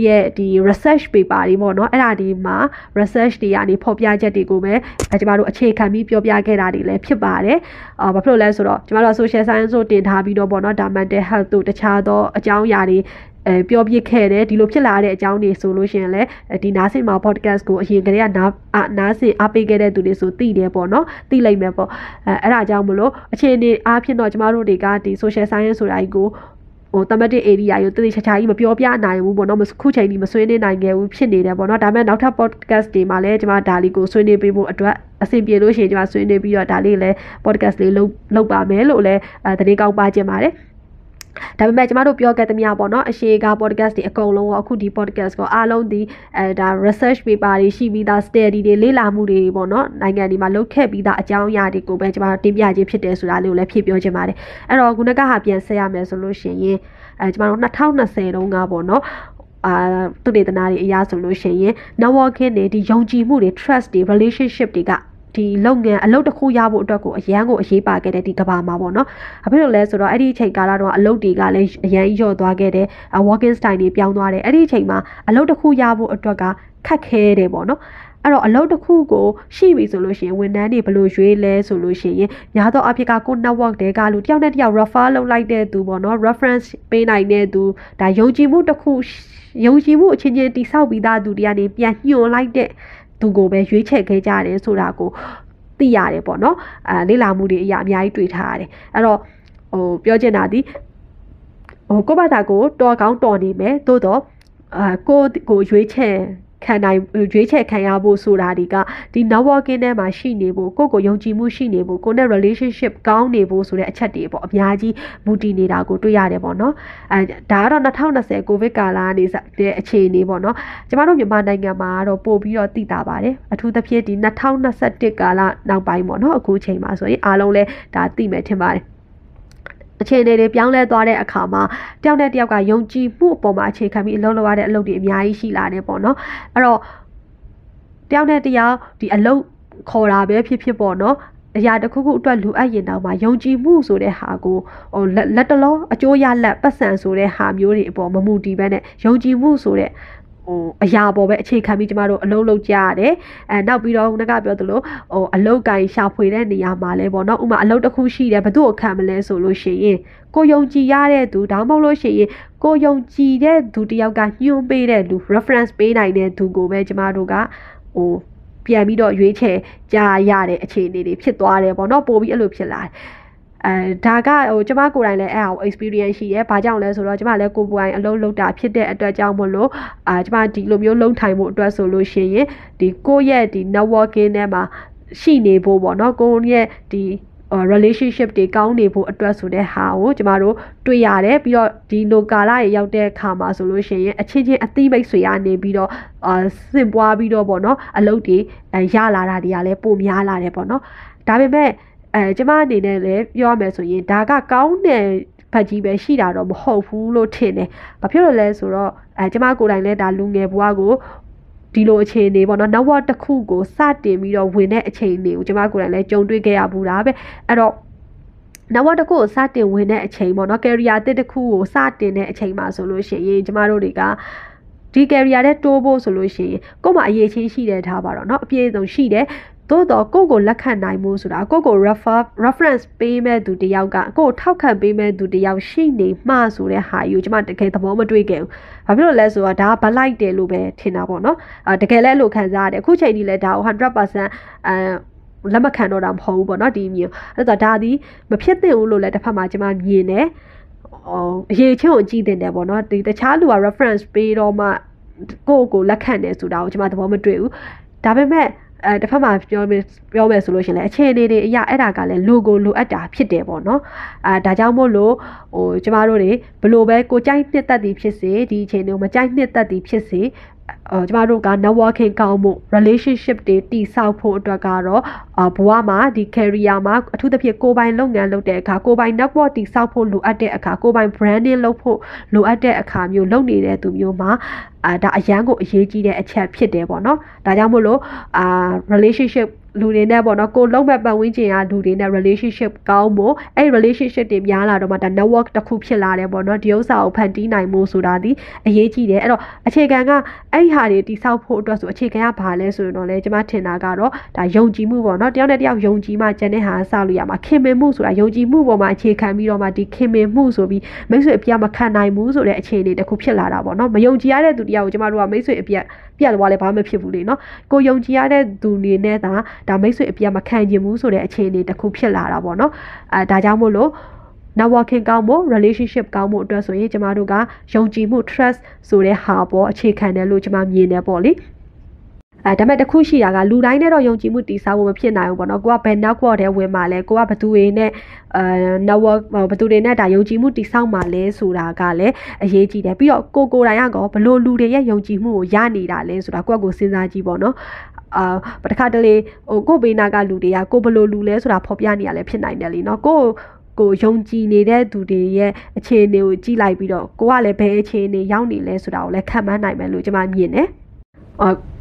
ရဲ့ဒီ research paper တွေပေါ့နော်အဲ့ဒါဒီမှာ research တွေကနေဖော်ပြချက်တွေကိုပဲကျမတို့အခြေခံပြီးပြောပြခဲ့တာတွေလည်းဖြစ်ပါတယ်အာဘာဖြစ်လို့လဲဆိုတော့ကျမတို့ social science ကိုတင်ထားပြီးတော့ပေါ့နော်ဒါ mental health တို့တခြားသောအကြောင်းအရာတွေအဲပြောပြခဲ့တယ်ဒီလိုဖြစ်လာတဲ့အကြောင်းတွေဆိုလို့ရှိရင်လည်းဒီနားစင်မှာ podcast ကိုအရင်ကတည်းကနားနားစင်အားပေးခဲ့တဲ့သူတွေဆိုသိတယ်ပေါ့နော်သိလိုက်မယ်ပေါ့အဲအဲ့ဒါကြောင့်မလို့အခြေအနေအားဖြင့်တော့ကျမတို့တွေကဒီ social science ဆိုတာကြီးကိုဟို thematic area ကိုတတိချာချာကြီးမပြောပြနိုင်ဘူးပေါ့နော်ခုချိန်ကြီးမဆွေးနွေးနိုင်ခဲ့ဘူးဖြစ်နေတယ်ပေါ့နော်ဒါပေမဲ့နောက်ထပ် podcast တွေမှာလည်းကျွန်မဒါလေးကိုဆွေးနွေးပေးဖို့အတွက်အဆင်ပြေလို့ရှိရင်ကျွန်မဆွေးနွေးပြီးတော့ဒါလေးလည်း podcast လေးလုပ်လုပ်ပါမယ်လို့လည်းအဲတတိကောက်ပါခြင်းပါတယ် ဒါပေမဲ့ကျမတို့ပြောခဲ့သမျှပေါ့နော်အရှိက podcast တွေအကုန်လုံးရောအခုဒီ podcast ကိုအားလုံးဒီအဲဒါ research paper တွေရှိပြီးသား study တွေလေ့လာမှုတွေပေါ့နော်နိုင်ငံဒီမှာလုပ်ခဲ့ပြီးသားအကြောင်းအရာတွေကိုပဲကျမတို့တင်ပြခြင်းဖြစ်တယ်ဆိုတာလေးကိုလည်းဖြည့်ပြောခြင်းပါတယ်အဲ့တော့ခုနကဟာပြန်ဆက်ရမယ်ဆိုလို့ရှိရင်အဲကျမတို့2020တုန်းကပေါ့နော်အာသူတေသနာတွေအရာဆိုလို့ရှိရင် networking တွေဒီယုံကြည်မှုတွေ trust တွေ relationship တွေက ဒီလုပ်ငန်းအလုပ်တစ်ခုရဖို့အတွက်ကိုအရန်ကိုအရေးပါခဲ့တဲ့ဒီကဘာမှာပေါ့နော်။ဘာဖြစ်လို့လဲဆိုတော့အဲ့ဒီအချိန်ကာလတော့အလုပ်တွေကလည်းအရန်ညော့သွားခဲ့တယ်။ working style တွေပြောင်းသွားတယ်။အဲ့ဒီအချိန်မှာအလုပ်တစ်ခုရဖို့အတွက်ကခက်ခဲတယ်ပေါ့နော်။အဲ့တော့အလုပ်တစ်ခုကိုရှိပြီဆိုလို့ရှိရင်ဝန်ထမ်းတွေဘယ်လိုရွေးလဲဆိုလို့ရှိရင်ညာတော့အဖြစ်ကကို network တွေကလူတယောက်နဲ့တယောက် refer လုပ်လိုက်တဲ့သူပေါ့နော် reference ပေးနိုင်တဲ့သူဒါယုံကြည်မှုတစ်ခုယုံကြည်မှုအချင်းချင်းတိဆောက်ပြီးသားသူတွေကနေပြန်ညှို့လိုက်တဲ့ သူကိုပဲရွေးချယ်ခဲ့ကြတယ်ဆိုတာကိုသိရတယ်ပေါ့နော်အဲလေ့လာမှုတွေအရာအများကြီးတွေ့ထားရတယ်အဲ့တော့ဟိုပြောချင်တာဒီဟိုကိုယ့်ဘာသာကိုတော်ကောင်းတော်နေမယ်သို့တော့အာကိုကိုရွေးချယ် ခံနိုင်ရွေးချယ်ခံရဖို့ဆိုတာဒီကဒီ networking ထဲမှာရှိနေဖို့ကိုကိုယုံကြည်မှုရှိနေဖို့ကိုနဲ့ relationship ကောင်းနေဖို့ဆိုတဲ့အချက်တွေပေါ့အများကြီးမူတည်နေတာကိုတွေ့ရတယ်ပေါ့နော်အဲဒါကတော့2020ကိုဗစ်ကာလကနေတဲ့အခြေအနေပေါ့နော်ကျမတို့မြန်မာနိုင်ငံမှာတော့ပို့ပြီးတော့သိတာပါတယ်အထူးသဖြင့်ဒီ2021ကာလနောက်ပိုင်းပေါ့နော်အခုချိန်မှာဆိုရင်အားလုံးလဲဒါသိမယ်ထင်ပါတယ် အခြေအနေတွေပြောင်းလဲသွားတဲ့အခါမှာတယောက်နဲ့တယောက်ကယုံကြည်မှုအပေါ်မှာအခြေခံပြီးအလုပ်လုပ်ရတဲ့အလုပ်တွေအများကြီးရှိလာတယ်ပေါ့နော်အဲ့တော့တယောက်နဲ့တယောက်ဒီအလုပ်ခေါ်တာပဲဖြစ်ဖြစ်ပေါ့နော်အရာတစ်ခုခုအတွက်လိုအပ်ရင်တော့မှယုံကြည်မှုဆိုတဲ့ဟာကိုဟိုလက်တလောအကျိုးရလက်ပတ်စံဆိုတဲ့ဟာမျိုးတွေအပေါ်မမူတည်ဘဲနဲ့ယုံကြည်မှုဆိုတဲ့ဟို အရာပေါ်ပဲအခြေခံပြီးကျမတို့အလုံးလုံးကြရတယ်အဲနောက်ပြီးတော့ခုနကပြောသလိုဟိုအလုတ်ကင်ရှာဖွေတဲ့နေရာမှာလဲပေါ့နော်ဥမာအလုတ်တစ်ခုရှိတယ်ဘသူ့ကိုခံမလဲဆိုလို့ရှိရင်ကိုယုံကြည်ရတဲ့သူဒါမှမဟုတ်လို့ရှိရင်ကိုယုံကြည်တဲ့သူတယောက်ကညွှန်ပေးတဲ့လူ reference ပေးနိုင်တဲ့သူကိုပဲကျမတို့ကဟိုပြန်ပြီးတော့ရွေးချယ်ကြရတဲ့အခြေအနေတွေဖြစ်သွားတယ်ပေါ့နော်ပို့ပြီးအဲ့လိုဖြစ်လာတယ် အဲဒါကဟိုကျမကိုယ်တိုင်လည်းအဲ့ဟာကို experience ရှိရဲ။ဘာကြောင့်လဲဆိုတော့ကျမလည်းကိုယ်ပိုင်အလုပ်လုပ်တာဖြစ်တဲ့အတွက်ကြောင့်မလို့အာကျမဒီလိုမျိုးလုံထိုင်မှုအတွက်ဆိုလို့ရှိရင်ဒီကိုယ့်ရဲ့ဒီ networking ထဲမှာရှိနေဖို့ပေါ့နော်ကိုယ့်ရဲ့ဒီ relationship တွေကောင်းနေဖို့အတွက်ဆိုတဲ့ဟာကိုကျမတို့တွေ့ရတယ်ပြီးတော့ဒီလိုကာလရေရောက်တဲ့အခါမှာဆိုလို့ရှိရင်အချင်းချင်းအသိမိတ်ဆွေရနေပြီးတော့အာစင်ပွားပြီးတော့ပေါ့နော်အလုပ်တွေရလာတာတွေကလည်းပိုများလာတယ်ပေါ့နော်ဒါပေမဲ့ အဲကျမအနေနဲ့လည်းပြောရမယ်ဆိုရင်ဒါကကောင်းတဲ့ဖတ်ကြီးပဲရှိတာတော့မဟုတ်ဘူးလို့ထင်တယ်။ဘာဖြစ်လို့လဲဆိုတော့အဲကျမကိုယ်တိုင်လည်းဒါလူငယ်ဘဝကိုဒီလိုအခြေအနေပေါ့နော်နောက်ဝတစ်ခုကိုစတင်ပြီးတော့ဝင်တဲ့အခြေအနေကိုကျမကိုယ်တိုင်လည်းကြုံတွေ့ခဲ့ရဘူးလားပဲအဲ့တော့နောက်ဝတစ်ခုကိုစတင်ဝင်တဲ့အချိန်ပေါ့နော် career အသစ်တစ်ခုကိုစတင်တဲ့အချိန်မှာဆိုလို့ရှိရင်ကျမတို့တွေကဒီ career တဲ့တိုးဖို့ဆိုလို့ရှိရင်ကို့မှာအရေးချင်းရှိတဲ့ထားပါတော့เนาะအပြည့်အစုံရှိတယ် သို့တော့ကိုကိုလက်ခံနိုင်မှုဆိုတာကိုကို refer reference ပေးမဲ့သူတယောက်ကကိုကိုထောက်ခံပေးမဲ့သူတယောက်ရှိနေမှဆိုတဲ့ဟာယူကျွန်မတကယ်သဘောမတွေ့ခဲ့ဘူး။ဘာဖြစ်လို့လဲဆိုတော့ဒါကဘလိုက်တယ်လို့ပဲထင်တာပေါ့နော်။အဲတကယ်လည်းလို့ခံစားရတယ်။အခုချိန်ကြီးလည်းဒါကို100%အဲလက်မခံတော့တာမဟုတ်ဘူးပေါ့နော်ဒီမျိုးအဲ့တော့ဒါဒီမဖြစ်သင့်ဘူးလို့လည်းတစ်ဖက်မှာကျွန်မမြင်တယ်ဟိုအရေးချင်းကိုကြည့်တင်တယ်ပေါ့နော်ဒီတခြားလူက reference ပေးတော့မှကိုယ့်ကိုလက်ခံတယ်ဆိုတာကိုကျွန်မသဘောမတွေ့ဘူးဒါပေမဲ့ အဲတစ်ဖက်မှာပြောပြောမယ်ဆိုလို့ရှင်လဲအခြေအနေတွေအရာအဲ့ဒါကလည်းလူကိုလိုအပ်တာဖြစ်တယ်ပေါ့နော်အာဒါကြောင့်မို့လို့ဟိုကျမတို့တွေဘလို့ပဲကိုကြိုက်နှစ်သက်သည်ဖြစ်စေဒီအခြေအနေကိုမကြိုက်နှစ်သက်သည်ဖြစ်စေအော် ကျမတို့က networking ကောင်းမှု relationship တွေတည်ဆောက်ဖို့အတွက်ကတော့ဘဝမှာဒီ career မှာအထူးသဖြင့်ကိုယ်ပိုင်လုပ်ငန်းလုပ်တဲ့အခါကိုယ်ပိုင် network တည်ဆောက်ဖို့လိုအပ်တဲ့အခါကိုယ်ပိုင် branding လုပ်ဖို့လိုအပ်တဲ့အခါမျိုးလုပ်နေတဲ့သူမျိုးမှာအာဒါအရန်ကိုအရေးကြီးတဲ့အချက်ဖြစ်တယ်ပေါ့နော်ဒါကြောင့်မို့လို့အာ relationship လူတွေနဲ့ပေါ့နော်ကိုလုံးမဲ့ပတ်ဝန်းကျင်ကလူတွေနဲ့ relationship ကောင်းဖို့အဲ့ relationship တွေများလာတော့မှဒါ network တစ်ခုဖြစ်လာတယ်ပေါ့နော်ဒီဥစ္စာကိုဖန်တီးနိုင်မှုဆိုတာဒီအရေးကြီးတယ်အဲ့တော့အခြေခံကအဲ့ဟာတွေတိဆောက်ဖို့အတွက်ဆိုအခြေခံကဘာလဲဆိုရင်တော့လေကျွန်မထင်တာကတော့ဒါယုံကြည်မှုပေါ့နော်တယောက်နဲ့တယောက်ယုံကြည်မှကျန်တဲ့ဟာဆောက်လို့ရမှာခင်မင်မှုဆိုတာယုံကြည်မှုပေါ်မှာအခြေခံပြီးတော့မှဒီခင်မင်မှုဆိုပြီးမိတ်ဆွေအပြတ်မခံနိုင်ဘူးဆိုတဲ့အခြေအနေတစ်ခုဖြစ်လာတာပေါ့နော်မယုံကြည်ရတဲ့သူတယောက်ကိုကျွန်မတို့ကမိတ်ဆွေအပြတ် ပြတ်သွားလဲဘာမှမဖြစ်ဘူးလေနော်ကိုယုံကြည်ရတဲ့သူတွေနဲ့သာဒါမိတ်ဆွေအပြတ်မခံကျင်ဘူးဆိုတဲ့အခြေအနေတစ်ခုဖြစ်လာတာပေါ့နော်အဲဒါကြောင့်မို့လို့ networking ကောင်းဖို့ relationship ကောင်းဖို့အတွက်ဆိုရင်ကျမတို့ကယုံကြည်မှု trust ဆိုတဲ့ဟာပေါ်အခြေခံတယ်လို့ကျမမြင်တယ်ပေါ့လေ အဲဒါပေမဲ့တခုရှိတာကလူတိုင်းနဲ့တော့ယုံကြည်မှုတည်ဆောက်ဖို့မဖြစ်နိုင်ဘူးပေါ့နော်ကိုကဘယ် network ထဲဝင်มาလဲကိုကဘသူတွေနဲ့အဲ network ဘသူတွေနဲ့ဒါယုံကြည်မှုတည်ဆောက်มาလဲဆိုတာကလည်းအရေးကြီးတယ်ပြီးတော့ကိုကိုတိုင်ကတော့ဘလို့လူတွေရဲ့ယုံကြည်မှုကိုရနေတာလဲဆိုတာကိုယ့်ကိုစဉ်းစားကြည့်ပေါ့နော်အာပတခါတလေဟိုကိုဘေးနာကလူတွေကကိုဘလို့လူလဲဆိုတာဖော်ပြနေရလဲဖြစ်နိုင်တယ်လीเนาะကိုကိုယုံကြည်နေတဲ့သူတွေရဲ့အခြေအနေကိုကြည့်လိုက်ပြီးတော့ကိုကလည်းဘယ်အခြေအနေရောက်နေလဲဆိုတာကိုလည်းခံမှန်းနိုင်မယ်လို့ကျွန်မမြင်တယ်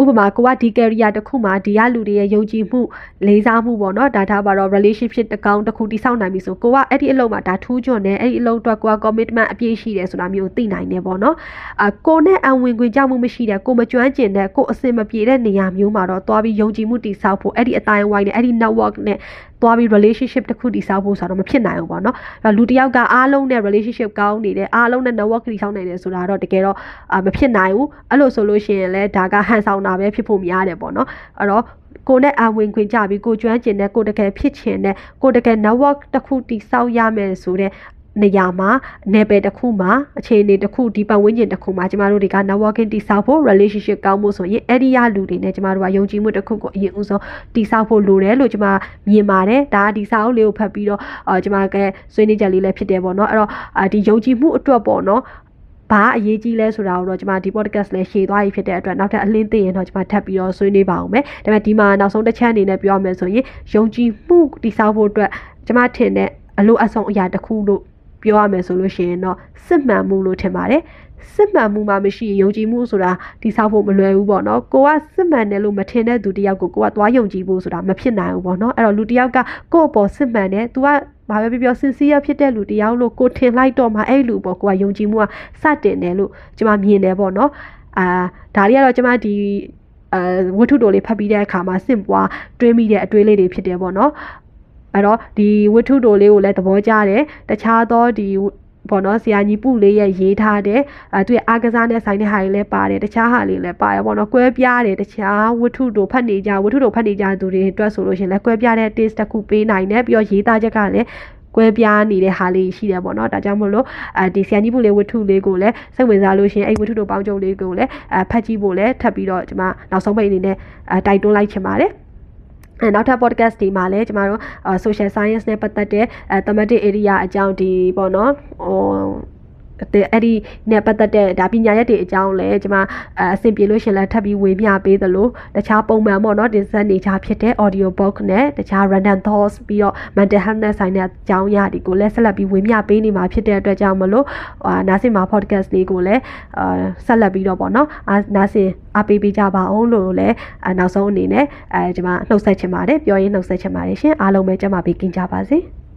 ဥပမာကိုကဒီ career တစ်ခုမှာဒီကလူတွေရဲ့ယုံကြည်မှုလေးစားမှုပေါ့နော်ဒါထားပါတော့ relationship တစ်ကောင်တစ်ခုတိဆောက်နိုင်ပြီဆိုကိုကအဲ့ဒီအလုပ်မှာဒါထူးချွန်တယ်အဲ့ဒီအလုပ်အတွက်ကိုက commitment အပြည့်ရှိတယ်ဆိုတာမျိုးသိနိုင်တယ်ပေါ့နော်အာကိုနဲ့အဝင်ခွင့်ကြောက်မှုမရှိတဲ့ကိုမကျွမ်းကျင်တဲ့ကိုအစင်မပြေတဲ့နေရာမျိုးမှာတော့သွားပြီးယုံကြည်မှုတိဆောက်ဖို့အဲ့ဒီအတိုင်းဝိုင်းနဲ့အဲ့ဒီ network နဲ့ သွားပြီး relationship တစ်ခုတည်ဆောက်ဖို့ဆိုတော့မဖြစ်နိုင်ဘူးပေါ့နော်အဲ့လူတစ်ယောက်ကအားလုံးနဲ့ relationship ကောင်းနေတယ်အားလုံးနဲ့ network တည်ဆောက်နိုင်တယ်ဆိုတာတော့တကယ်တော့မဖြစ်နိုင်ဘူးအဲ့လိုဆိုလို့ရှိရင်လည်းဒါကဟန်ဆောင်တာပဲဖြစ်ဖို့များတယ်ပေါ့နော်အဲ့တော့ကိုနဲ့အဝင်ခွင့်ကြပြီးကိုကျွမ်းကျင်တဲ့ကိုတကယ်ဖြစ်ချင်တဲ့ကိုတကယ် network တစ်ခုတည်ဆောက်ရမယ်ဆိုတဲ့ နေရာမှာနယ်ပယ်တစ်ခုမှာအခြေအနေတစ်ခုဒီပတ်ဝန်းကျင်တစ်ခုမှာကျမတို့တွေက networking တိဆောက်ဖို့ relationship ကောင်းဖို့ဆိုရင်အဲ့ဒီရလူတွေနဲ့ကျမတို့ကယုံကြည်မှုတစ်ခုကိုအရင်ဦးဆုံးတိဆောက်ဖို့လိုတယ်လို့ကျမမြင်ပါတယ်ဒါဒီစာအုပ်လေးကိုဖတ်ပြီးတော့အာကျမကဆွေးနွေးချက်လေးလည်းဖြစ်တယ်ပေါ့နော်အဲ့တော့ဒီယုံကြည်မှုအတွက်ပေါ့နော်ဘာအရေးကြီးလဲဆိုတာကိုတော့ကျွန်မဒီ podcast လေးရှေ့သွားပြီဖြစ်တဲ့အတွက်နောက်ထပ်အလင်းသိရင်တော့ကျွန်မထပ်ပြီးတော့ဆွေးနွေးပါအောင်မယ်ဒါပေမဲ့ဒီမှာနောက်ဆုံးတစ်ချက်အနေနဲ့ပြောရမယ်ဆိုရင်ယုံကြည်မှုတည်ဆောက်ဖို့အတွက်ကျွန်မထင်တဲ့အလို့အဆုံးအရာတစ်ခုလို့ ပြောရမယ်ဆိုလို့ရှိရင်တော့စစ်မှန်မှုလို့ထင်ပါတယ်စစ်မှန်မှုမှမရှိရင်ယုံကြည်မှုဆိုတာတိဆောက်ဖို့မလွယ်ဘူးပေါ့နော်ကိုကစစ်မှန်တယ်လို့မထင်တဲ့သူတယောက်ကိုကိုကသွားယုံကြည်ဖို့ဆိုတာမဖြစ်နိုင်ဘူးပေါ့နော်အဲ့တော့လူတယောက်ကကိုယ့်အပေါ်စစ်မှန်တယ် तू ကဘာပဲပြောပြောစင်စီရဖြစ်တဲ့လူတယောက်လို့ကိုထင်လိုက်တော့မှအဲ့လူပေါ့ကိုကယုံကြည်မှုကစတင်တယ်လို့ကျွန်မမြင်တယ်ပေါ့နော်အာဒါတွေကတော့ကျွန်မဒီအဲဝတ္ထုတော်လေးဖတ်ပြီးတဲ့အခါမှာစင့်ပွားတွေးမိတဲ့အတွေးလေးတွေဖြစ်တယ်ပေါ့နော် အဲ့တော့ဒီဝတ္ထုတော်လေးကိုလည်းသဘောကျတယ်တခြားသောဒီပေါ့နော်ဆရာကြီးပုလေးရဲ့ရေးထားတဲ့အဲသူရဲ့အားကစားနဲ့ဆိုင်တဲ့ဟာတွေလည်းပါတယ်တခြားဟာတွေလည်းပါတယ်ပေါ့နော်ကွဲပြားတယ်တခြားဝတ္ထုတို့ဖတ်နေကြဝတ္ထုတို့ဖတ်နေကြသူတွေအတွက်ဆိုလို့ရှင်လည်းကွဲပြားတဲ့ taste တစ်ခုပေးနိုင်တယ်ပြီးတော့ရေးသားချက်ကလည်းကွဲပြားနေတဲ့ဟာလေးရှိတယ်ပေါ့နော်ဒါကြောင့်မို့လို့အဲဒီဆရာကြီးပုလေးဝတ္ထုလေးကိုလည်းစိတ်ဝင်စားလို့ရှင်အဲ့ဝတ္ထုတို့ပေါင်းချုပ်လေးကိုလည်းအဖတ်ကြည့်ဖို့လည်းထပ်ပြီးတော့ကျွန်မနောက်ဆုံးပိတ်အနေနဲ့တိုက်တွန်းလိုက်ချင်ပါတယ်အဲ နောက်ထပ် podcast ဒီမှာလည်းကျမတို့ social science နဲ့ပတ်သက်တဲ့အဲ thematic area အကြောင်းဒီပေါ့နော်ဟို အဲ့ဒီနဲ့ပတ်သက်တဲ့ဒါပညာရက်တွေအကြောင်းလည်းကျွန်မအဆင်ပြေလို့ရှင်လည်းထပ်ပြီးဝေမျှပေးသလိုတခြားပုံမှန်ပေါ့နော်တင်ဆက်နေကြဖြစ်တဲ့ audio book နဲ့တခြား random thoughts ပြီးတော့ mental health နဲ့ဆိုင်တဲ့အကြောင်းအရာတွေကိုလည်းဆက်လက်ပြီးဝေမျှပေးနေမှာဖြစ်တဲ့အတွက်ကြောင့်မလို့အာနားစင်မှာ podcast လေးကိုလည်းအာဆက်လက်ပြီးတော့ပေါ့နော်အာနားစင်အားပေးပေးကြပါအောင်လို့လည်းနောက်ဆုံးအနေနဲ့အဲကျွန်မနှုတ်ဆက်ချင်ပါတယ်ပြောရင်းနှုတ်ဆက်ချင်ပါတယ်ရှင်အားလုံးပဲကြမှာပေးကင်ကြပါစေ။